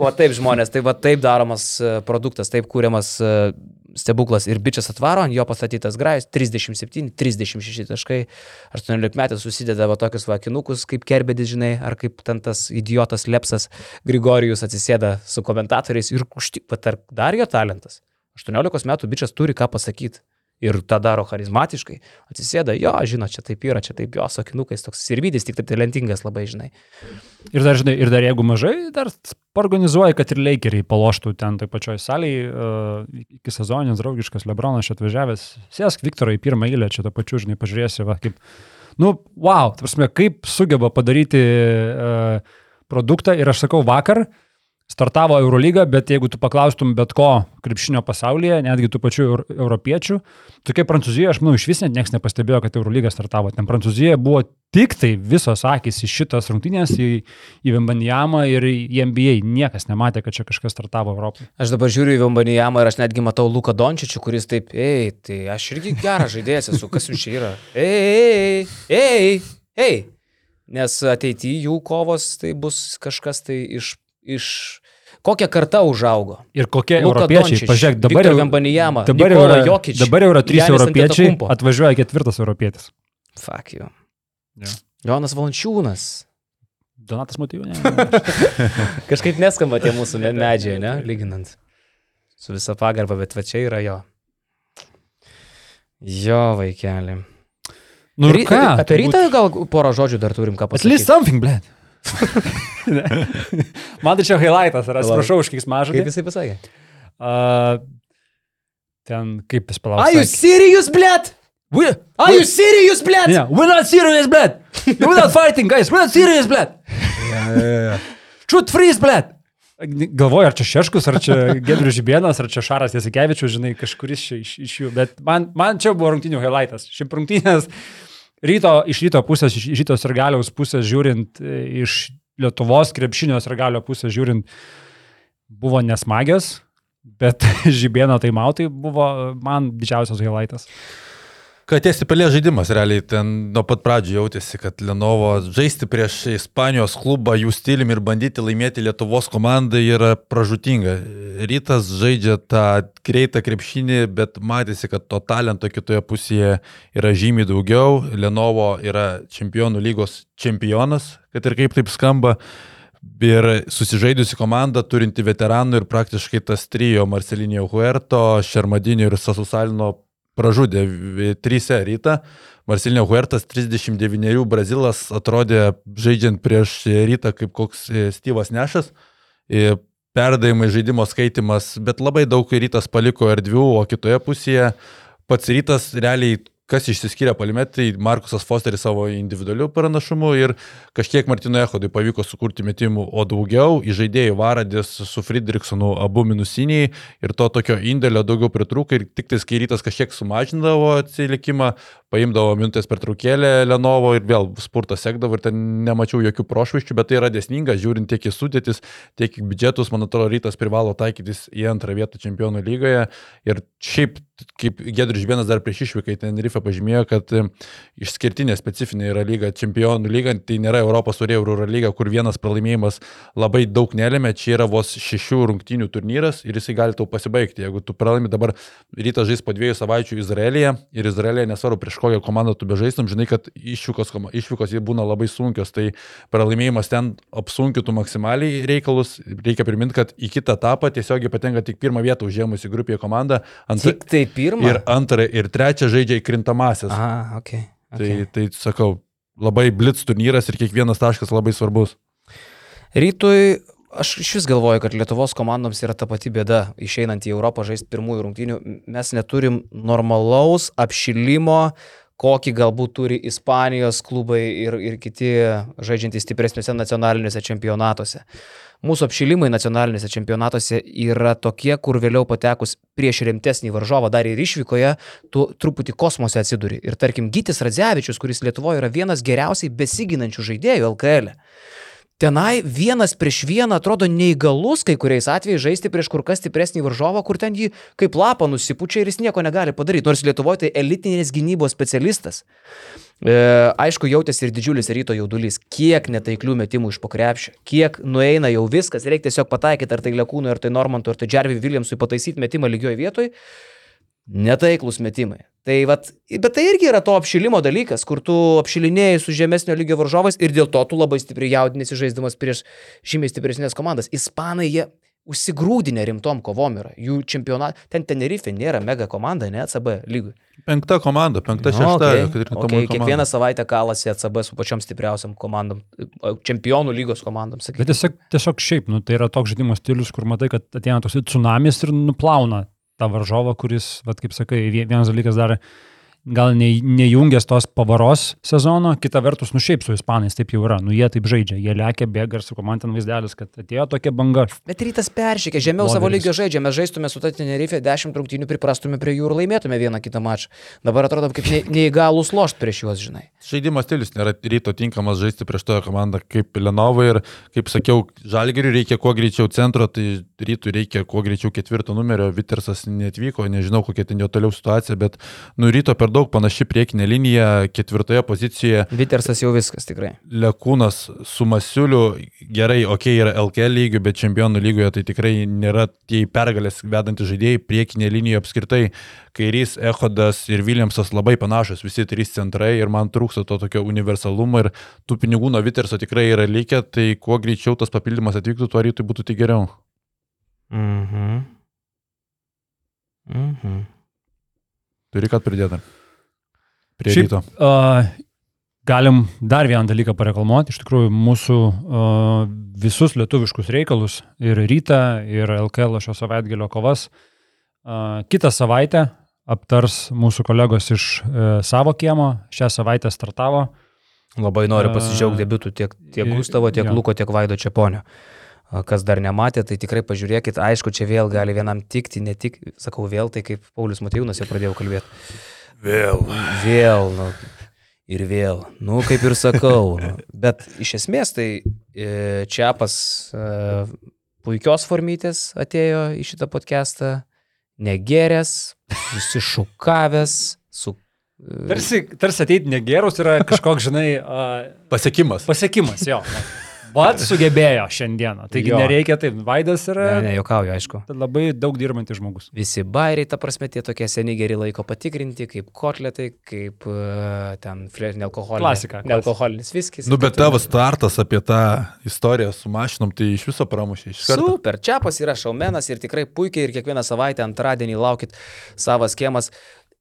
O taip žmonės, tai va taip daromas e, produktas, taip kūriamas e, stebuklas ir bičias atvaro, ant jo pastatytas grajus, 37, 36 taškai, 18 metais susideda va tokius vakinukus, kaip kerbedis, žinai, ar kaip ten tas idiotas Lepsas Grigorijus atsisėda su komentatoriais ir užtik, pat ar dar jo talentas. 18 metų bičias turi ką pasakyti. Ir tą daro charizmatiškai. Atsisėda, jo, žino, čia taip yra, čia taip jo, sakinukais toks sirvidis, tik taip talentingas labai, žinai. Ir dar, žinai, ir dar jeigu mažai, dar organizuoja, kad ir Lakeriai paloštų ten toj pačioj salėje, uh, iki sezoninės draugiškas Lebronas čia atvažiavęs. Sėsk Viktorai pirmą eilę, čia to pačiu, žinai, pažiūrėsi, va, kaip, nu, wow, tarsi, kaip sugeba padaryti uh, produktą ir aš sakau, vakar startavo Eurolyga, bet jeigu tu paklaustum bet ko krepšinio pasaulyje, netgi tų pačių eur, europiečių, tokia Prancūzija, aš manau, iš vis net niekas nepastebėjo, kad Eurolyga startavo. Ten Prancūzija buvo tik tai visos akis į šitas rungtynės, į, į Vembanijamą ir į NBA. Niekas nematė, kad čia kažkas startavo Europoje. Aš dabar žiūriu į Vambanijamą ir aš netgi matau Luką Dončičių, kuris taip, ei, tai aš irgi geras žaidėjas esu, kas jūs čia yra. Ei, ei, ei, ei. Nes ateityje jų kovos tai bus kažkas tai iš, iš kokią kartą užaugo. Ir kokie Luka europiečiai, Dončič, pažiūrėk, dabar Viktor jau, dabar jau, Nikola yra, Jokic, dabar jau yra trys Giannis europiečiai, atvažiuoja ketvirtas europietis. Fuck you. Jo. Jonas Valančiūnas. Donatas Motyvų, ne. Kažkaip neskamba tie mūsų me- medžiai, ne? Lyginant. Su visa pagarba, bet va čia yra jo. Jo, vaikeli. Nu Ry- ką? Apie rytą gal porą žodžių dar turim ką At least pasakyti. something, blė. Man tai čia highlightas, ar atsiprašau už kiek mažą. Kaip jisai pasakė? Uh, ten kaip jis Are palaukė. you serious, blėt? We, Are you serious, blėt? yeah, we're not serious, blėt. We're not fighting, guys. We're not serious, blėt. Shoot freeze, blėt. Galvoju, ar čia Šeškus, ar čia Gedrius Žibienas, ar čia Šaras Jasikevičius, žinai, kažkuris iš, iš jų. Bet man, man čia buvo rungtinių highlightas. Šiaip rungtinės ryto, iš ryto pusės, iš ryto sirgaliaus pusės žiūrint, e, iš Lietuvos krepšinio sirgalio pusės žiūrint, buvo nesmagios, bet Žibieno taimautai buvo man didžiausias highlightas. Katės įpelė žaidimas, realiai ten nuo pat pradžio jautėsi, kad Lenovo žaisti prieš Ispanijos klubą jų stiliumi ir bandyti laimėti Lietuvos komandai yra pražutinga. Rytas žaidžia tą greitą krepšinį, bet matėsi, kad to talento kitoje pusėje yra žymiai daugiau. Lenovo yra čempionų lygos čempionas, kad ir kaip taip skamba. Ir susižaidusi komanda, turinti veteranų ir praktiškai tas trijo Marcelinio Huerto, Šermadinio ir Sasusalino pražudė trysia rytą. Marcelinio Huertas, 39 brazilas, atrodė žaidžiant prieš rytą kaip koks e, Styvas Nešas. E, perdavimai, žaidimo skaitimas, bet labai daug rytas paliko erdvių, o kitoje pusėje pats rytas realiai kas išsiskiria palime, tai Markusas Fosteris savo individualiu pranašumu ir kažkiek Martino Echodui pavyko sukurti metimų, o daugiau į žaidėjų varadės su Friedrichsonu abu minusiniai ir to tokio indėlio daugiau pritrūko ir tik tai skairytas kažkiek sumažindavo atsilikimą, paimdavo minutės per trukėlę Lenovo ir vėl spurtas sekdavo ir ten nemačiau jokių prošviščių, bet tai yra desninga, žiūrint tiek į sudėtis, tiek į biudžetus, man atrodo, rytas privalo taikytis į antrą vietą čempionų lygoje. Ir šiaip kaip Gedrius Žibėnas dar prieš išvyką į Tenerifę pažymėjo, kad e, išskirtinė specifinė yra lyga, čempionų lyga, tai nėra Europos turėjų Euro lyga, kur vienas pralaimėjimas labai daug nelėmė, čia yra vos šešių rungtynių turnyras ir jisai gali tau pasibaigti. Jeigu tu pralaimi dabar rytą žais po dviejų savaičių Izraelyje ir Izraelyje nesvarbu prieš kokią komandą tu bežaistum, žinai, kad išvykos, išvykos jie būna labai sunkios, tai pralaimėjimas ten apsunkintų maksimaliai reikalus. Reikia priminti, kad į kitą etapą tiesiogiai patenka tik pirmą vietą užėmusi grupėje komanda. Ant... Tik tai pirmą. Ir antrą, ir trečią žaidžia įkrintamasis. Aha, okay, okay. Tai, tai sakau, labai blitz turnyras ir kiekvienas taškas labai svarbus. Rytui aš iš vis galvoju, kad Lietuvos komandoms yra ta pati bėda, išeinant į Europą žaisti pirmųjų rungtynių, mes neturim normalaus apšilimo, kokį galbūt turi Ispanijos klubai ir, ir kiti žaidžiantys stipresniuose nacionaliniuose čempionatuose. Mūsų apšilimai nacionaliniuose čempionatuose yra tokie, kur vėliau patekus prieš rimtesnį varžovą dar ir išvykoje, tu truputį kosmose atsiduri. Ir tarkim, Gytis Radzevičius, kuris Lietuvoje yra vienas geriausiai besiginančių žaidėjų LKL. E tenai vienas prieš vieną atrodo neįgalus kai kuriais atvejais žaisti prieš kur kas stipresnį varžovą, kur ten jį kaip lapą nusipučia ir jis nieko negali padaryti. Nors Lietuvoje tai elitinės gynybos specialistas. E, aišku, jautėsi ir didžiulis ryto jaudulys, kiek netaiklių metimų iš pokrepšio, kiek nueina jau viskas, reikia tiesiog pataikyti ar tai Lekūnui, ar tai Normantui, ar tai Džervi Williamsui pataisyti metimą lygioje vietoje. Netaiklus metimai. Tai vat, bet tai irgi yra to apšilimo dalykas, kur tu apšilinėjai su žemesnio lygio varžovais ir dėl to tu labai stipriai jaudinėsi žaisdamas prieš žymiai stipresnės komandas. Ispanai jie užsigrūdinę rimtom kovom yra. Jų čempionat, ten Tenerife nėra mega komanda, ne ACB lygui. Penkta komanda, penkta, no, šešta. Okay, okay. Kiekvieną savaitę kalasi ACB su pačiom stipriausiam komandom, čempionų lygos komandom. Sakykim. Bet tiesiog, tiesiog šiaip, nu, tai yra toks žaidimo stilius, kur matai, kad ateina toks tsunamis ir nuplauna tą varžovą, kuris, vat, kaip sakai, vienas dalykas dar gal ne, nejungęs tos pavaros sezono, kita vertus, nu šiaip su ispanais taip jau yra, nu jie taip žaidžia, jie lekia, bėga ir su man ten vaizdelis, kad atėjo tokia banga. Bet rytas peršykė, žemiau Loderis. savo lygio žaidžia, mes žaistume su ta Tenerife 10 rungtynių, priprastume prie jų ir laimėtume vieną kitą mačą. Dabar atrodo kaip ne, neįgalus lošt prieš juos, žinai. Žaidimo stilius nėra ryto tinkamas žaisti prieš toją komandą kaip Lenovo ir, kaip sakiau, Žalgiriui reikia kuo greičiau centro, tai rytui reikia kuo greičiau ketvirto numerio, Vitersas netvyko, nežinau kokia ten jo toliau situacija, bet nu ryto per daug panaši priekinė linija, ketvirtoje pozicijoje. Vitersas jau viskas tikrai. Lekūnas su Masiuliu, gerai, okei, okay, yra LKL lygių, bet čempionų lygoje tai tikrai nėra tie pergalės vedantys žaidėjai, priekinė linija apskritai. Kairys, Ehodas ir Williamsas labai panašus, visi trys centrai ir man trūksta to tokio universalumo ir tų pinigų nuo Viterso tikrai yra likę, tai kuo greičiau tas papildymas atvyktų, tuo rytui būtų tik geriau. Mhm. Mhm. Turi ką pridėti. Prie Šiaip, ryto. Uh, galim dar vieną dalyką pareklamuoti. Iš tikrųjų, mūsų uh, visus lietuviškus reikalus ir rytą, ir LKL šio savaitgalio kovas uh, kitą savaitę aptars mūsų kolegos iš uh, savo kiemo. Šią savaitę startavo. Labai noriu pasidžiaugti debiutų tiek, tiek Gustavo, tiek ja. Luko, tiek Vaido Čiaponio. Kas dar nematė, tai tikrai pažiūrėkit, aišku, čia vėl gali vienam tikti, ne tik, sakau vėl, tai kaip Paulius Matijūnas jau pradėjau kalbėti. Vėl. Vėl, nu. Ir vėl. Nu, kaip ir sakau. Nu. Bet iš esmės tai e, Čiapas e, puikios formytės atėjo į šitą podcastą, negeręs, susišukavęs, su Tarsi, tarsi ateiti negerus yra kažkoks, žinai, uh, Pasiekimas. pasiekimas jo. Vat sugebėjo šiandieną. Taigi Jo. nereikia taip. Vaidas yra Ne, ne, jokauju, aišku. labai daug dirbantis žmogus. Visi bairiai, ta prasme, tie tokie seni geri laiko patikrinti, kaip kotletai, kaip uh, ten flerinė alkoholinė. Klasika, klasika. Nealkoholinis viskis. Nu, bet tavo startas apie tą istoriją su mašinom, tai iš viso pramušė iš karto. Super, Čiapas yra šaumenas ir tikrai puikiai ir kiekvieną savaitę antradienį laukit savas schemas.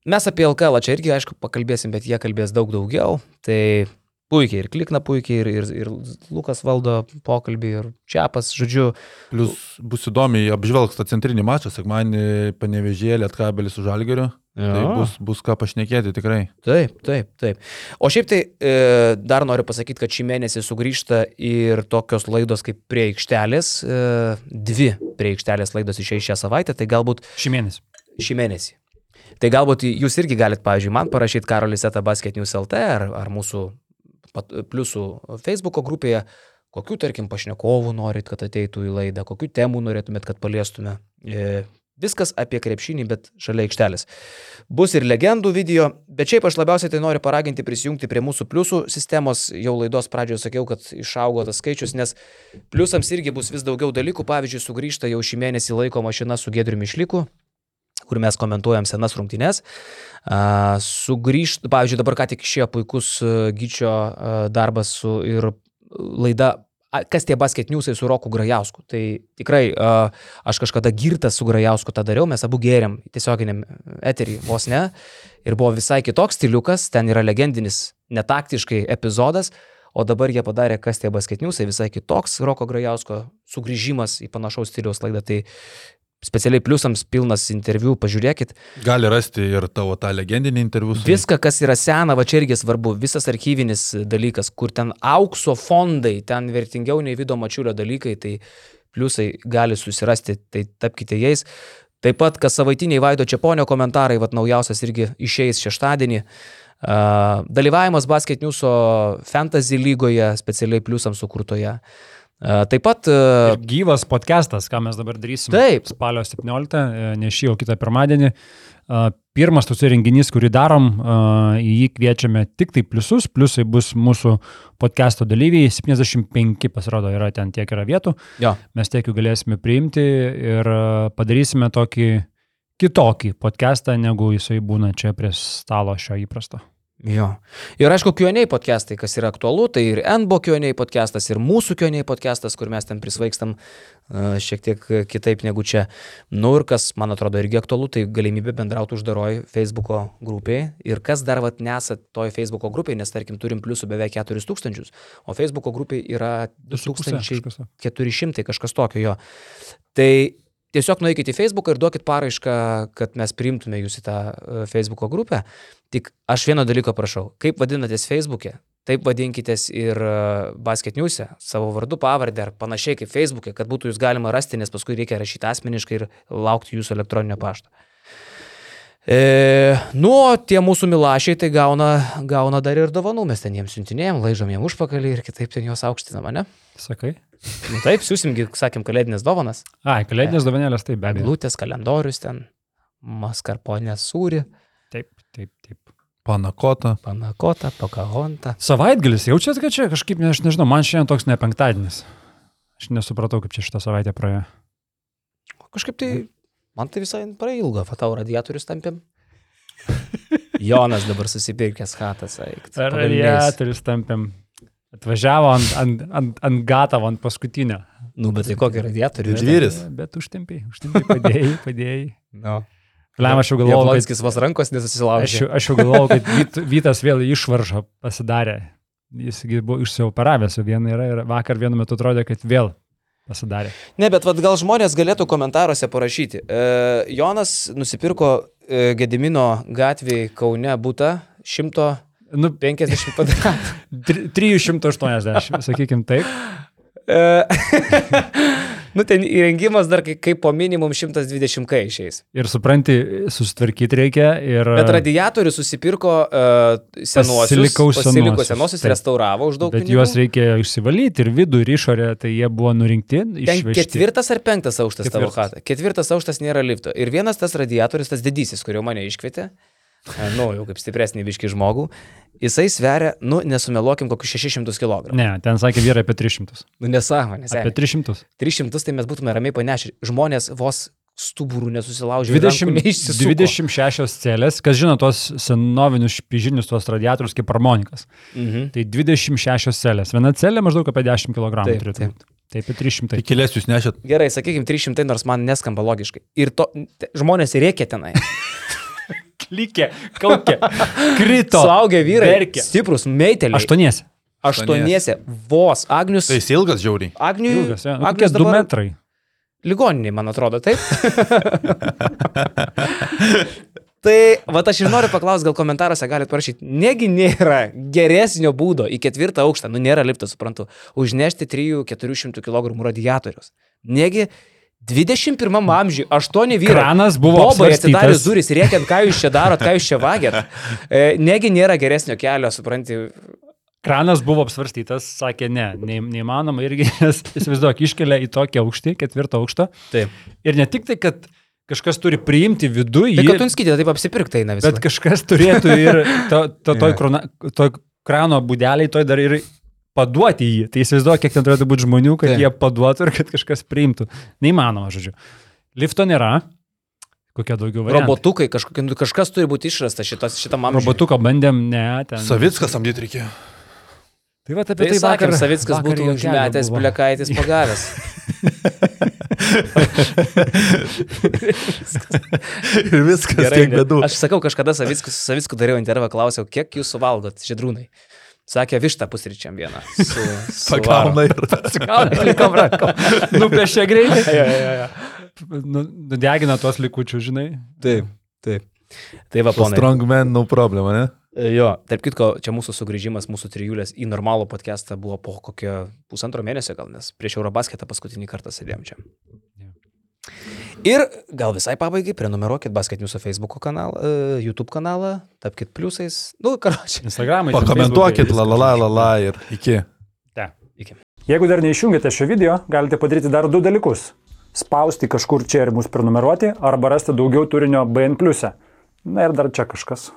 Mes apie LKL čia irgi, aišku, pakalbėsim, bet jie kalbės daug daugiau. Tai puikiai ir klikna puikiai, ir, ir, ir Lukas valdo pokalbį, ir Čiapas, žodžiu, Plius bus įdomiai apžvelgs tą centrinį mačą, sekmanį panevežėlį atkabelis su žalgeriu. Tai bus, bus ką pašnekėti tikrai. Taip, taip, taip. O šiaip tai e, dar noriu pasakyti, kad šį mėnesį sugrįžta ir tokios laidos kaip prie aikštelės, e, dvi prie aikštelės laidos išeis šią savaitę, tai galbūt Šį mėnesį. šį mėnesį. Tai galbūt jūs irgi galite, pavyzdžiui, man parašyti Karoliseta Basket News LT ar, ar mūsų pliusų Facebook'o grupėje, kokių, tarkim, pašnekovų norit, kad ateitų į laidą, kokių temų norėtumėt, kad paliestume. E, Viskas apie krepšinį, bet šalia aikštelės. Bus ir legendų video, bet šiaip aš labiausiai tai noriu paraginti prisijungti prie mūsų pliusų sistemos. Jau laidos pradžioje sakiau, kad išaugo tas skaičius, nes pliusams irgi bus vis daugiau dalykų. Pavyzdžiui, sugrįžta jau šį mėnesį laiko mašina su Gedriu Mišliku, kur mes komentuojam senas rungtynes. A, Sugrįžta, pavyzdžiui, dabar ką tik išėjo puikus a, Gyčio a, darbas su ir laida Kas tie basket newsai su Roku Grajausku. Tai tikrai a, aš kažkada girtas su Grajausku tą dariau, mes abu gėrėm tiesioginiam eterį vos ne. Ir buvo visai kitoks stiliukas, ten yra legendinis, netaktiškai epizodas. O dabar jie padarė, kas tie basketniusai, visai kitoks Roko Grajausko sugrįžimas į panašaus stiliaus laidą. Tai specialiai pliusams pilnas interviu, pažiūrėkit. Gali rasti ir tavo tą legendinį interviu. Viską, kas yra sena, va čia irgi svarbu, visas archyvinis dalykas, kur ten aukso fondai, ten vertingiau nei Vido Mačiulio dalykai, tai pliusai gali susirasti, tai tapkite jais. Taip pat, kas savaitiniai Vaido Čiaponio komentarai, va naujausias irgi išeis šeštadienį. Uh, dalyvavimas Basket Newso Fantasy lygoje, specialiai pliusams sukurtoje. Uh, taip pat uh, Ir gyvas podcastas, ką mes dabar darysim. Taip. Spalio 17, e, ne šį, o kitą pirmadienį. E, Pirmas toks renginys, kurį darom, e, į jį kviečiame tik tai pliusus, pliusai bus mūsų podcast'o dalyviai, 75 pasirodo yra ten tiek yra vietų, jo, mes tiek jų galėsime priimti ir e, padarysime tokį kitokį podcastą, negu jisai būna čia prie stalo šio įprasto. Jo. Ir aišku, Q&A podcastai, kas yra aktualu, tai ir NBO Q&A podcastas, ir mūsų Q&A podcastas, kur mes ten prisvaikstam uh, šiek tiek kitaip negu čia. Nu ir kas, man atrodo, irgi aktualu, tai galimybė bendrauti uždaroj Facebook'o grupėje. Ir kas dar vat nesat toj Facebook'o grupėje, nes tarkim turim pliusų beveik 4000, o Facebook'o grupėje yra 2400 2400. kažkas tokio jo. Tai tiesiog nueikite į Facebooką ir duokit paraišką, kad mes priimtume jūs į tą e, Facebook'o grupę. Tik aš vieno dalyko prašau. Kaip vadinatės Facebook'e, taip vadinkitės ir e, Basket News'e, savo vardu, pavardę ar panašiai kaip Facebook'e, kad būtų jūs galima rasti, nes paskui reikia rašyti asmeniškai ir laukti jūsų elektroninio pašto. E, nu, tie mūsų milašiai tai gauna, gauna dar ir dovanų, mes ten jiems siuntinėjom, laižom jiem užpakalį ir kitaip ten juos aukštinam, ne? Sakai? Nu, taip, siūsimgi, sakėm, kalėdinės dovanas. Ai, kalėdinės dovanėlės, taip, be abejo. Eglutės, kalendorius ten, maskarponė sūri, Taip, taip, taip. Panakota. panakota, pakahonta. Savaitgalis, jaučiat, kad čia kažkaip, ne, aš nežinau, man šiandien toks ne penktadienis. Aš nesupratau, kaip čia šitą savaitę praėjo. Kažkaip tai, man tai visai prailgo, fatau radiatorius tampėm. Jonas dabar susipirkęs hatas, eik. Radiatorius tampėm. Atvažiavo ant, ant, ant, ant gatavo, ant paskutinio. Nu, bet tai kokį radiatorių? Didžvyris. Bet užtempiai, užtempiai, padėjai, padėjai. No. Lem, aš jau galvojau, kad, Jablonskis vos rankos aš, nesusilaužė. jau- aš jau galvojau, kad Vyt, Vytas vėl išvaržą pasidarė. Jis buvo išsioperavęs, o viena yra ir vakar vienu metu atrodė, kad vėl pasidarė. Ne, bet vat, gal žmonės galėtų komentaruose parašyti. E, Jonas nusipirko e, Gedimino gatvėje Kaune būtą 150 Nu, kvadratų. tri- 380, sakykim taip. Nu, ten įrengimas dar kaip, po minimum 120 kai išeis. Ir supranti, susitvarkyti reikia. Ir, Bet radiatorių susipirko uh, senuosius. Pasilikau pasiliko senuosius, senuosius, taip. restauravo už daug bet pinigų. juos reikia išsivalyti ir vidų, ir išorę, tai jie buvo nurinkti. Ketvirtas ar penktas aukštas tavo Ketvirtas. chata. Ketvirtas aukštas nėra lifto. Ir vienas tas radiatorius, tas didysis, kurio mane iškvietė, nu, jau kaip stipresnį biški žmogų, jisai sveria, nu, nesumeluokim, kokius 600 kg. Ne, ten sakė vyrai apie 300. Nu, nesąmonė, Apie 300. 300 tai mes būtume ramiai panešę. Žmonės vos stuburų nesusilaužė. 20, neišsisuko. 26 celės, kas žino tos senovinius špižinius, tos radiatorius kaip harmonikas. Mhm. Tai 26 celės. Viena celė maždaug apie 10 kg Taip, turėtų taip. būti. Tai apie 300. Tai kilės jūs nešėt. Gerai, sakykime 300, nors man neskamba logiškai. Ir to te- žmonės rėkia tenai. Klikė, kaukė, krito. Suaugę vyrai. verkė. Stiprus, meiteliai. Aštuoniesi. Aštuoniese. Vos. Agnius. Tai jis ilgas žiauriai. Agniui. Ilgas, ja. Nu, Agnius Kokie 2 dabar metrai. ligoniniai, man atrodo, taip. tai, va, aš ir noriu paklausti, gal komentaruose galite parašyti, negi nėra geresnio būdo į ketvirtą aukštą, nu nėra liptas, suprantu, užnešti 3-400 kg radiatorius. Negi 21 amžiuje 8 vyrai. Kranas buvo Bobai apsvarstytas. duris, rėkiant, ką jūs čia darot, ką jūs čia vagėt. E, negi nėra geresnio kelio, supranti. Kranas buvo apsvarstytas, sakė ne, neįmanoma irgi, nes įsivaizduok, iškelia į tokį aukštį, ketvirtą aukštą. Taip. Ir ne tik tai, kad kažkas turi priimti viduje, Tai kad tu skaitai, taip apsipirktai eina visą. bet kažkas turėtų ir to, to, toj, krona, toj krano būdeliai, toj dar ir paduoti jį. Tai įsivaizduok, kiek ten turėtų būti žmonių, kad Taip. jie paduotų ir kad kažkas priimtų. Neįmanoma, žodžiu. Lifto nėra. Kokia daugiau variantų? Robotukai, kažkokie, nu, kažkas turi būti išrastas šitas, šitam amžiui. Robotuką bandėm, ne, ten. Savickas samdyti reikėjo. Tai va apie Tai, tai sakėm, Savickas vakar būtų užmetęs, blekaitis pagavęs. Ir viskas tiek ne? bėdų. Aš sakau, kažkada Savicku, su Savicku dariau intervą, klausiau, kiek jūs suvalgot, žydrūnai. Sakė, vištą pusryčiam vieną. Su, su. Pagauna ir. Gal plikom rankom. Nupiešė greitai. Jo, jo, jo. Nu, Nudegina tuos likučius, žinai. Taip, taip. Tai va, Po ponai. strongman, no problem, ne? Jo, tarp kitko, čia mūsų sugrįžimas, mūsų trijulės į normalų podcastą buvo po kokio pusantro mėnesio gal, nes prieš Eurobasketą paskutinį kartą sėdėjom čia. Ir gal visai pabaigai, prenumeruokit Basket News Facebook kanalą, e, YouTube kanalą, tapkite pliusais. Nu, karočiui. Instagramai. ten Pakomentuokit, la la la la la ir iki. Te. Iki. Jeigu dar neišjungėte šio video, galite padaryti dar du dalykus. Spausti kažkur čia ir mus prenumeruoti, arba rasti daugiau turinio BN. Na ir dar čia kažkas.